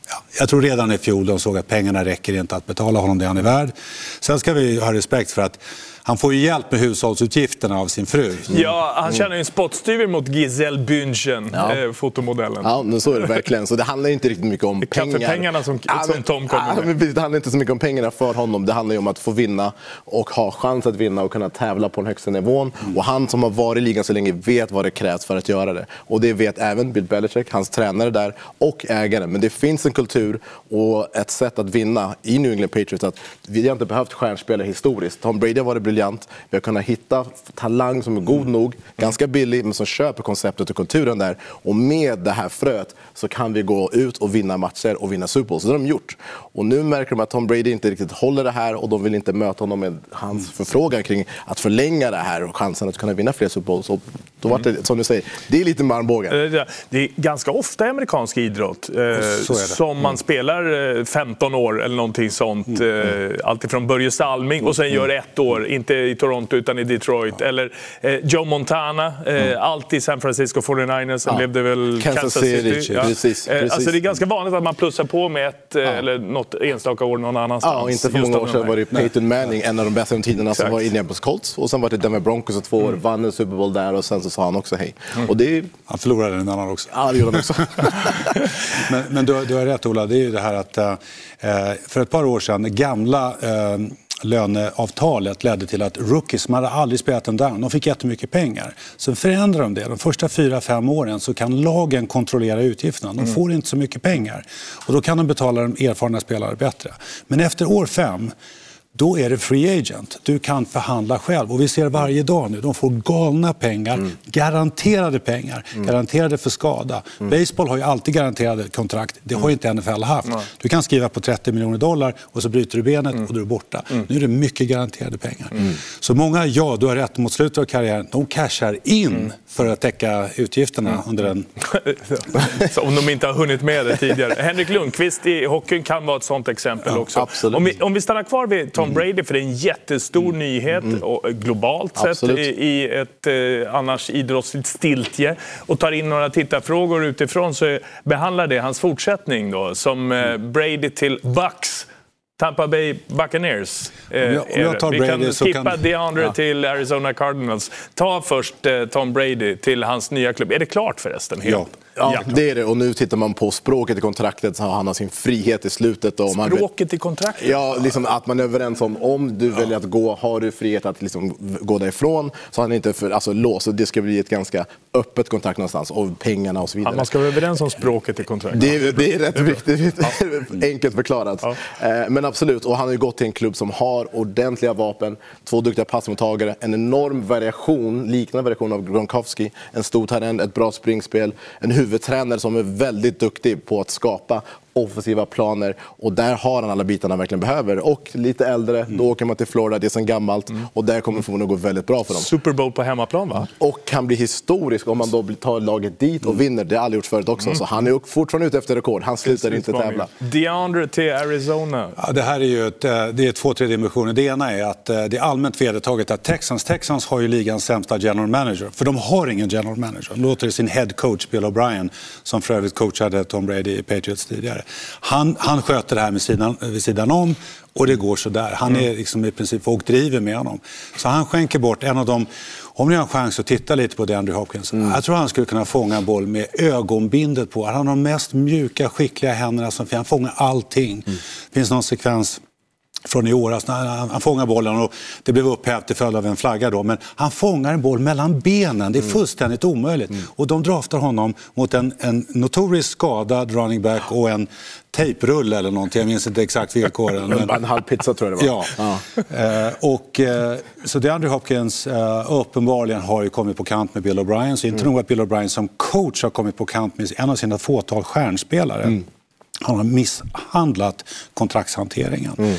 Ja, jag tror redan i fjol de såg att pengarna räcker inte att betala honom det han är värd. Sen ska vi ha respekt för att han får ju hjälp med hushållsutgifterna av sin fru. Ja, han tjänar ju en spottstyver mot Giselle Bündchen, Ja. eh, fotomodellen. Ja, men så är det verkligen. Så det handlar inte riktigt mycket om pengar. Kaffepengarna som, Ja, som men- Tom kommer Ja, med. det handlar inte så mycket om pengarna för honom. Det handlar ju om att få vinna och ha chans att vinna och kunna tävla på den högsta nivån. Och han som har varit i ligan så länge vet vad det krävs för att göra det. Och det vet även Bill Belichick, hans tränare där och ägaren. Men det finns en kultur och ett sätt att vinna i New England Patriots. Att vi har inte behövt stjärnspelare historiskt. Tom Brady har varit briljant. Vi har kunnat hitta talang som är god nog, ganska billig, men som köper konceptet och kulturen där. Och med det här fröet så kan vi gå ut och vinna matcher och vinna Super Bowl. Så det har de gjort. Och nu märker de att Tom Brady inte riktigt håller det här och de vill inte möta honom med hans förfrågan kring att förlänga det här och chansen att kunna vinna fler Super Bowls. Och då var det, som du säger, det är lite med armbågen. Eh, Det är ganska ofta i amerikansk idrott eh, som man Mm. spelar eh, 15 år eller någonting sånt. Mm. Eh, alltifrån Börje Salming och sen gör ett år, inte i Toronto utan i Detroit. Eller eh, Joe Montana, eh, allt i San Francisco 49ers, sen Ja. blev det väl Kansas Kansas, City, City. precis, Eh, precis. Alltså det är ganska vanligt att man plussar på med ett eh, eller något enstaka år någon annanstans. Ja, och inte för många år sedan var det Peyton Manning, en av de bästa tiderna, som var i Indianapolis Colts. Och sen var det Denver Broncos i två år, vann en Super Bowl där och sen så sa han också hej. Och det... Han förlorade en annan också. Ja, det gjorde han också. *laughs* men men du, har- du har rätt Ola, det är ju det här att eh, för ett par år sedan, gamla eh, löneavtalet ledde till att rookies, man hade aldrig spelat en down, de fick jättemycket pengar. Sen förändrade de det. De första fyra, fem åren så kan lagen kontrollera utgifterna. De Mm. får inte så mycket pengar. Och då kan de betala de erfarna spelare bättre. Men efter år fem då är det free agent. Du kan förhandla själv. Och vi ser varje dag nu, de får galna pengar, garanterade pengar, garanterade för skada. Baseball har ju alltid garanterade kontrakt, det har ju inte NFL haft. Nej. Du kan skriva på 30 miljoner dollar och så bryter du benet och då är du borta. Nu är det mycket garanterade pengar. Så många, ja, du har rätt, mot slutet av karriären, de cashar in för att täcka utgifterna under en... *laughs* Så om de inte har hunnit med det tidigare. Henrik Lundqvist i hockeyn kan vara ett sånt exempel också. Om vi, om vi stannar kvar vid Tom Brady, för det är en jättestor nyhet och globalt sett Absolut. i, i ett eh, annars idrottsligt stiltje och tar in några tittarfrågor utifrån så behandlar det hans fortsättning då som eh, Brady till Bucks. Tampa Bay Buccaneers. eh, jag- om jag tar Vi Brady kan så skippa kan- DeAndre Ja. till Arizona Cardinals. Ta först eh, Tom Brady till hans nya klubb. Är det klart förresten? Helt? Ja, det är det. Och nu tittar man på språket i kontraktet så har han har sin frihet i slutet. Och man Språket i kontraktet? Ja, liksom att man är överens om om du väljer att gå, har du frihet att liksom gå därifrån så han inte för, alltså, låst. Det ska bli ett ganska öppet kontrakt någonstans och pengarna och så vidare. Ja, man ska vara överens om språket i kontraktet. Det är, det är rätt viktigt, enkelt förklarat. Eh, Men absolut, och han har ju gått till en klubb som har ordentliga vapen, två duktiga passmottagare, en enorm variation, liknande variation av Gronkowski, en stor talent, ett bra springspel, en huvudtränare som är väldigt duktig på att skapa offensiva planer och där har han alla bitarna han verkligen behöver. Och lite äldre, Mm. då åker man till Florida, det är sen gammalt och där kommer det förmodligen gå väldigt bra för dem. Super Bowl på hemmaplan va? Och kan bli historisk om man då tar laget dit och vinner. Det har aldrig gjorts förut också. Mm. Så han är fortfarande ute efter rekord. Han slutar inte tävla. DeAndre till Arizona. Ja, det här är ju ett, eh, det är två, tre dimensioner. Det ena är att eh, det är allmänt vedertaget att Texans, Texans har ju ligans sämsta general manager. För de har ingen general manager. De låter sin head coach Bill O'Brien, som för övrigt coachade Tom Brady i Patriots tidigare. Han, han sköter det här med sidan, vid sidan om och det går sådär. Han är liksom i princip och driver med honom. Så han skänker bort en av de om ni har en chans att titta lite på DeAndre Hopkins. Jag tror han skulle kunna fånga en boll med ögonbindet på. Han har de mest mjuka, skickliga händerna som finns. Han fångar allting. Det finns någon sekvens från i år. Alltså, han, han fångar bollen och det blev upphävt till följd av en flagga. Då. Men han fångar en boll mellan benen. Det är fullständigt omöjligt. Och de draftar honom mot en, en notoriskt skadad running back och en tejprulle eller någonting. Jag minns inte exakt villkoren. *laughs* Men... En halv pizza tror jag det var. Ja. Eh, och, eh, så DeAndre Hopkins eh, uppenbarligen har ju kommit på kant med Bill O'Brien. Så inte Mm. nog att Bill O'Brien som coach har kommit på kant med en av sina fåtal stjärnspelare. Mm. Han har misshandlat kontraktshanteringen. Mm.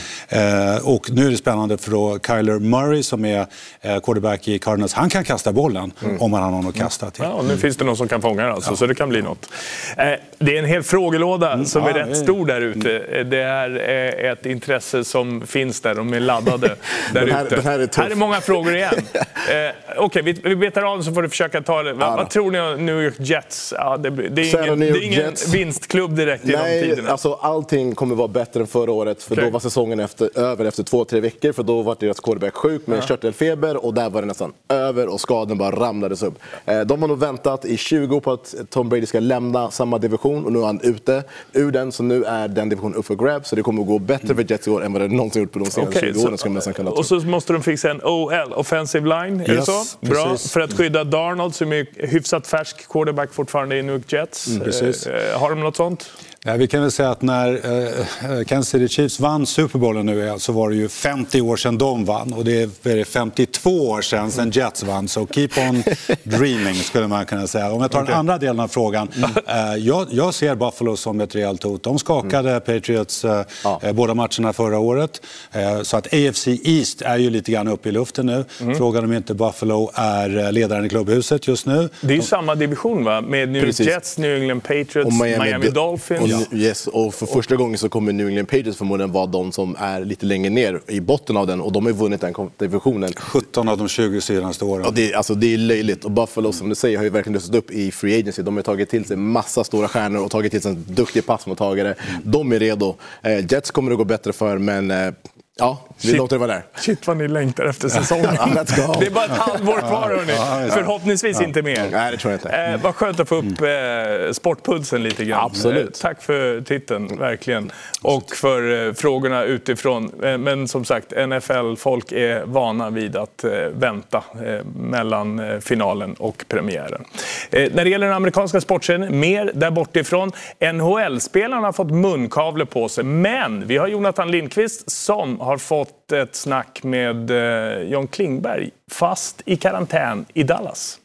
Eh, och nu är det spännande för då Kyler Murray som är eh, quarterback i Cardinals. Han kan kasta bollen Mm. om han har någon att kasta till. Ja, och nu finns det någon som kan fånga det alltså, så det kan bli något. Eh, det är en hel frågelåda som Mm. Ja, är rätt stor där ute. Det är ett intresse som finns där, de är laddade där *laughs* Den här- ute. den här är tuff. här är många frågor igen. *laughs* Eh, Okej, vi, vi betar av så får du försöka ta det. Vad, då. vad tror ni om New York Jets? Ja, det, det är ingen, det är ingen Jets. vinstklubb direkt i de Nej, tiderna. alltså allting kommer vara bättre än förra året. För Okej. då var säsongen efter, över efter två, tre veckor. För då var deras quarterback sjuk med Ja. körtelfeber och där var det nästan över och skadan bara ramlades upp. Eh, De har nog väntat i 20 år på att Tom Brady ska lämna samma division och nu är han ute ur den. Så nu är den divisionen upp för grab. Så det kommer att gå bättre för Jets i år än vad det någonsin gjort på de senaste Okej, 20 åren. Skulle man nästan kunna tro. och så måste de fixa en OL, offensive line. Är det Yes, så? Bra. precis. För att skydda Darnold som är hyfsat färsk quarterback fortfarande i New York Jets. Mm, precis. Eh, har de något sånt? Ja, vi kan väl säga att när eh, Kansas City Chiefs vann Super Bowlen nu så var det ju 50 år sedan de vann och det är det 52 år sedan, sedan Jets vann. Så keep on dreaming skulle man kunna säga. Om jag tar den andra delen av frågan. Eh, jag, jag ser Buffalo som ett rejält hot. De skakade Patriots eh, eh, båda matcherna förra året. Eh, så att AFC East är ju lite grann uppe i luften nu. Frågan om inte Buffalo är eh, ledaren i klubbhuset just nu. Det är ju samma division va? Med New Precis. Jets, New England Patriots, Och Miami, Do- Dolphins. Och, yes, och för första gången så kommer New England Patriots förmodligen vara de som är lite längre ner i botten av den och de har vunnit den divisionen. 17 av de 20 senaste åren. Ja, det, är, alltså, det är löjligt. Och Buffalo, som du säger, har ju verkligen löst upp i free agency. De har tagit till sig massa stora stjärnor och tagit till sig en duktig passmottagare. De är redo. Eh, Jets kommer det gå bättre för, men eh, ja, vi Shit. låter det vara där. Shit vad ni längtar efter säsongen. *laughs* Ja, let's go. Det är bara ett halvår kvar hörni. Ja, ja. Förhoppningsvis Ja. inte mer. Nej, det tror jag inte. Eh, vad skönt att få upp eh, sportpulsen lite grann. Absolut. Eh, tack för titeln, verkligen. Och för eh, frågorna utifrån. Eh, men som sagt, NFL-folk är vana vid att eh, vänta eh, mellan eh, finalen och premiären. Eh, när det gäller den amerikanska sportscenen, mer där bortifrån. NHL-spelarna har fått munkavle på sig, men vi har Jonathan Lindqvist som har har fått ett snack med eh, John Klingberg, fast i karantän i Dallas.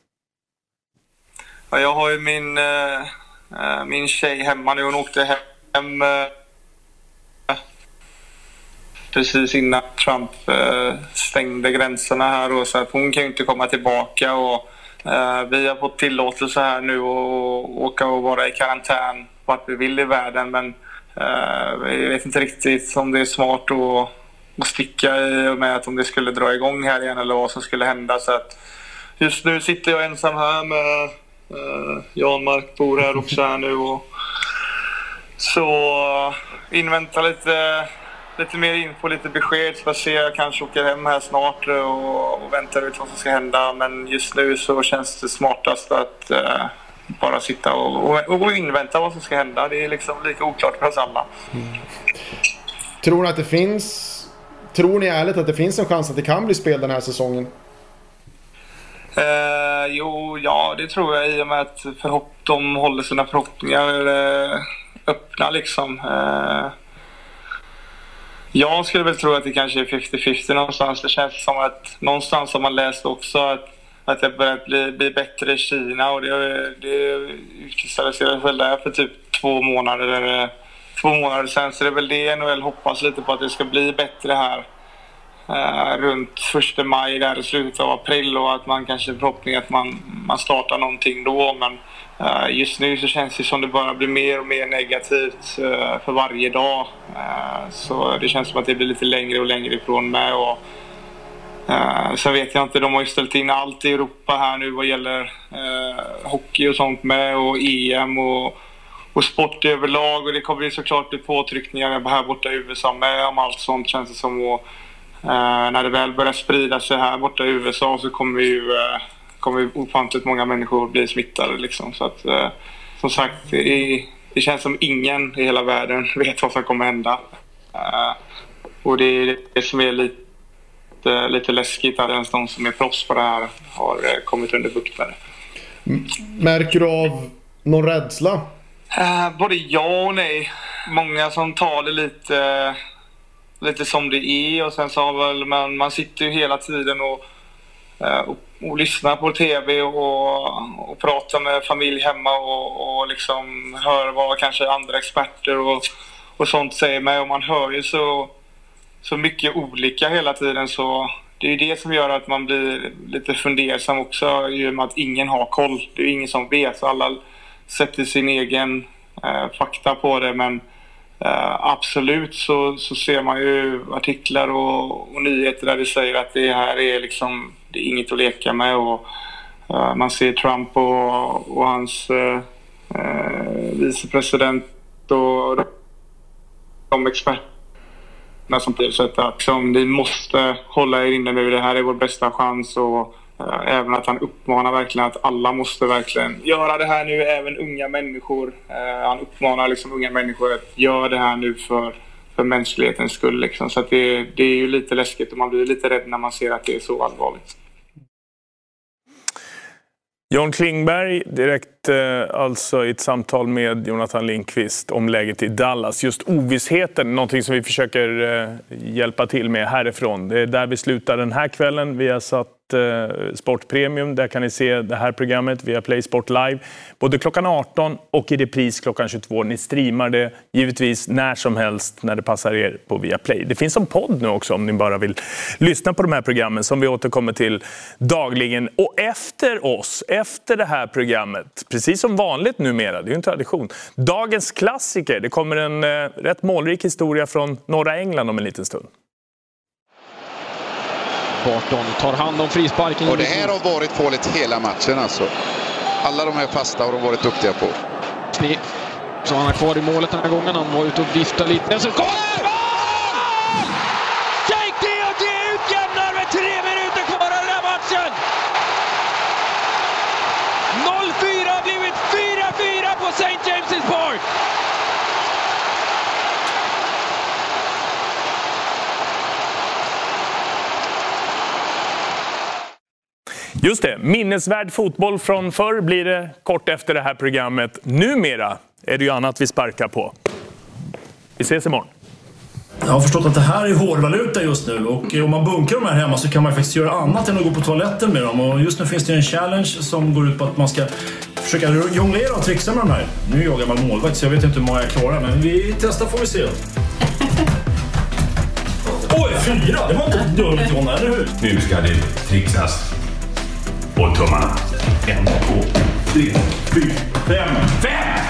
Ja, jag har ju min, eh, eh, min tjej hemma nu. Hon åkte hem precis innan Trump stängde gränserna här. Och så att hon kan ju inte komma tillbaka. Och, vi har fått tillåtelse här nu att åka och vara i karantän vart vi vill i världen. Men vi jag vet inte riktigt om det är smart att, att sticka i och med att om det skulle dra igång här igen eller vad som skulle hända. Så att just nu sitter jag ensam här med eh, Uh, Janmark bor här också här nu. Och, så eh, inväntar invänta lite, lite mer info, lite besked. Får se, jag kanske åker hem här snart eh, och, och väntar ut vad som ska hända. Men just nu så känns det smartast att uh, bara sitta och, och, och invänta vad som ska hända. Det är liksom lika oklart för oss alla. Mm. Tror du att det finns... Tror ni ärligt att det finns en chans att det kan bli spel den här säsongen? Eh, jo, ja det tror jag i och med att förhopp de håller sina förhoppningar eh, öppna liksom. Eh, jag skulle väl tro att det kanske är 50-50 någonstans. Det känns som att någonstans har man läst också att, att det börjat bli, bli bättre i Kina och det, det utkristalliserades väl där för typ två månader. Eh, Två månader sedan. Så det är väl det NHL hoppas lite på att det ska bli bättre här eh, runt första maj, där i slutet av april och att man kanske förhoppning att man, man startar någonting då. Men eh, just nu så känns det som det bara blir mer och mer negativt eh, för varje dag. Eh, så det känns som att det blir lite längre och längre ifrån med. Och, Uh, sen vet jag inte, de har ju ställt in allt i Europa här nu vad gäller uh, hockey och sånt med och EM och, och sport överlag och det kommer ju såklart bli påtryckningar här borta i USA med om allt sånt känns det som. Och, eh, när det väl börjar sprida sig här borta i USA så kommer ju eh, kommer ofantligt många människor bli smittade liksom. Så att eh, som sagt, det, det, känns som ingen i hela världen *laughs* vet vad som kommer hända. Eh, och det är det som är lite lite, läskigt att ens de som är proffs på det här har eh, kommit under bukt med det. Märker du av någon rädsla? Uh, både ja och nej. Många som tar det lite, lite som det är och sen så har väl man, man sitter ju hela tiden och, eh, och, och, lyssnar på TV och, och pratar med familj hemma och, och liksom hör vad kanske andra experter och, och sånt säger Men om man hör ju så så mycket olika hela tiden så det är det som gör att man blir lite fundersam också i och med att ingen har koll. Det är ingen som vet. Så alla sätter sin egen eh, fakta på det men eh, absolut så, så ser man ju artiklar och, och, nyheter där det säger att det här är liksom det är inget att leka med och eh, man ser Trump och, och hans eh, eh vicepresident och de experterna som Så att liksom, ni måste hålla er inne nu. Det här är vår bästa chans. Och, Eh, även att han uppmanar verkligen att alla måste verkligen göra det här nu. Även unga människor. Eh, han uppmanar liksom unga människor att göra det här nu för, för mänsklighetens skull. Liksom. Så att det, det är ju lite läskigt och man blir lite rädd när man ser att det är så allvarligt. John Klingberg, direkt eh, alltså i ett samtal med Jonathan Lindqvist om läget i Dallas. Just ovissheten, någonting som vi försöker hjälpa till med härifrån. Det är där vi slutar den här kvällen. Vi har satt Eh, sportpremium, Där kan ni se det här programmet via Play Sport Live. Både klockan 18 och i repris klockan 22. Ni streamar det givetvis när som helst när det passar er på Viaplay. Det finns som podd nu också om ni bara vill lyssna på de här programmen som vi återkommer till dagligen. Och efter oss, efter det här programmet, precis som vanligt numera, det är ju en tradition, dagens klassiker. Det kommer en eh, rätt målrik historia från norra England om en liten stund. Barton tar hand om frisparken. Och det här har varit farligt hela matchen alltså. Alla de här fasta har de varit duktiga på. Så han har kvar i målet den här gången. Han var ute och viftade lite. Så kommer Jake DOD utjämnar med tre minuter kvar av den här matchen! 0-4 har blivit 4-4 på St. James' Park! Just det, minnesvärd fotboll från förr blir det kort efter det här programmet. Numera är det ju annat vi sparkar på. Vi ses imorgon. Jag har förstått att det här är hårdvaluta just nu och om man bunkrar de här hemma så kan man faktiskt göra annat än att gå på toaletten med dem. Och just nu finns det en challenge som går ut på att man ska försöka jonglera och trixa med de här. Nu är jag gammal målvakt så jag vet inte hur många jag klarar men vi testar får vi se. *laughs* Oj, fyra! Det var inte dumt Jonna, eller hur? Nu ska det trixas. Och tummarna. En, två, tre, fyra, fem, fem!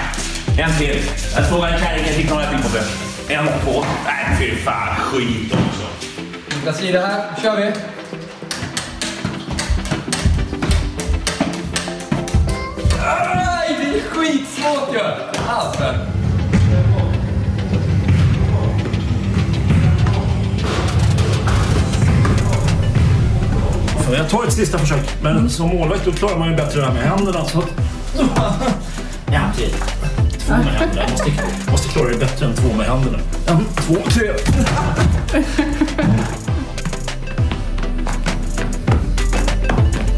En till. Jag såg en kärring, jag fick några till på det. En, två. Nej, fy fan. Skit också. Nästa det här. Nu kör vi. Aj, det är skitsvårt ju! Alltså. Jag tar ett sista försök. Men som målvakt då klarar man ju bättre det här med händerna. Så att... Ja, okej. Två med händerna. Jag måste, måste klara det bättre än två med händerna. En, två, tre.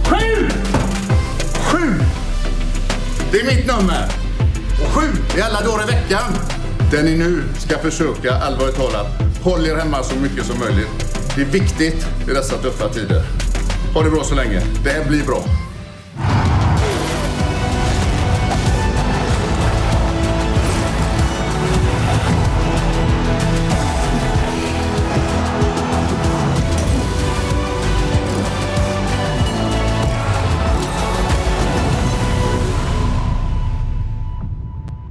Sju! Sju! Det är mitt nummer. Och sju är alla dagar i veckan. Där ni nu ska försöka, allvarligt talat, håll er hemma så mycket som möjligt. Det är viktigt i dessa tuffa tider. Ha det bra så länge. Det här blir bra.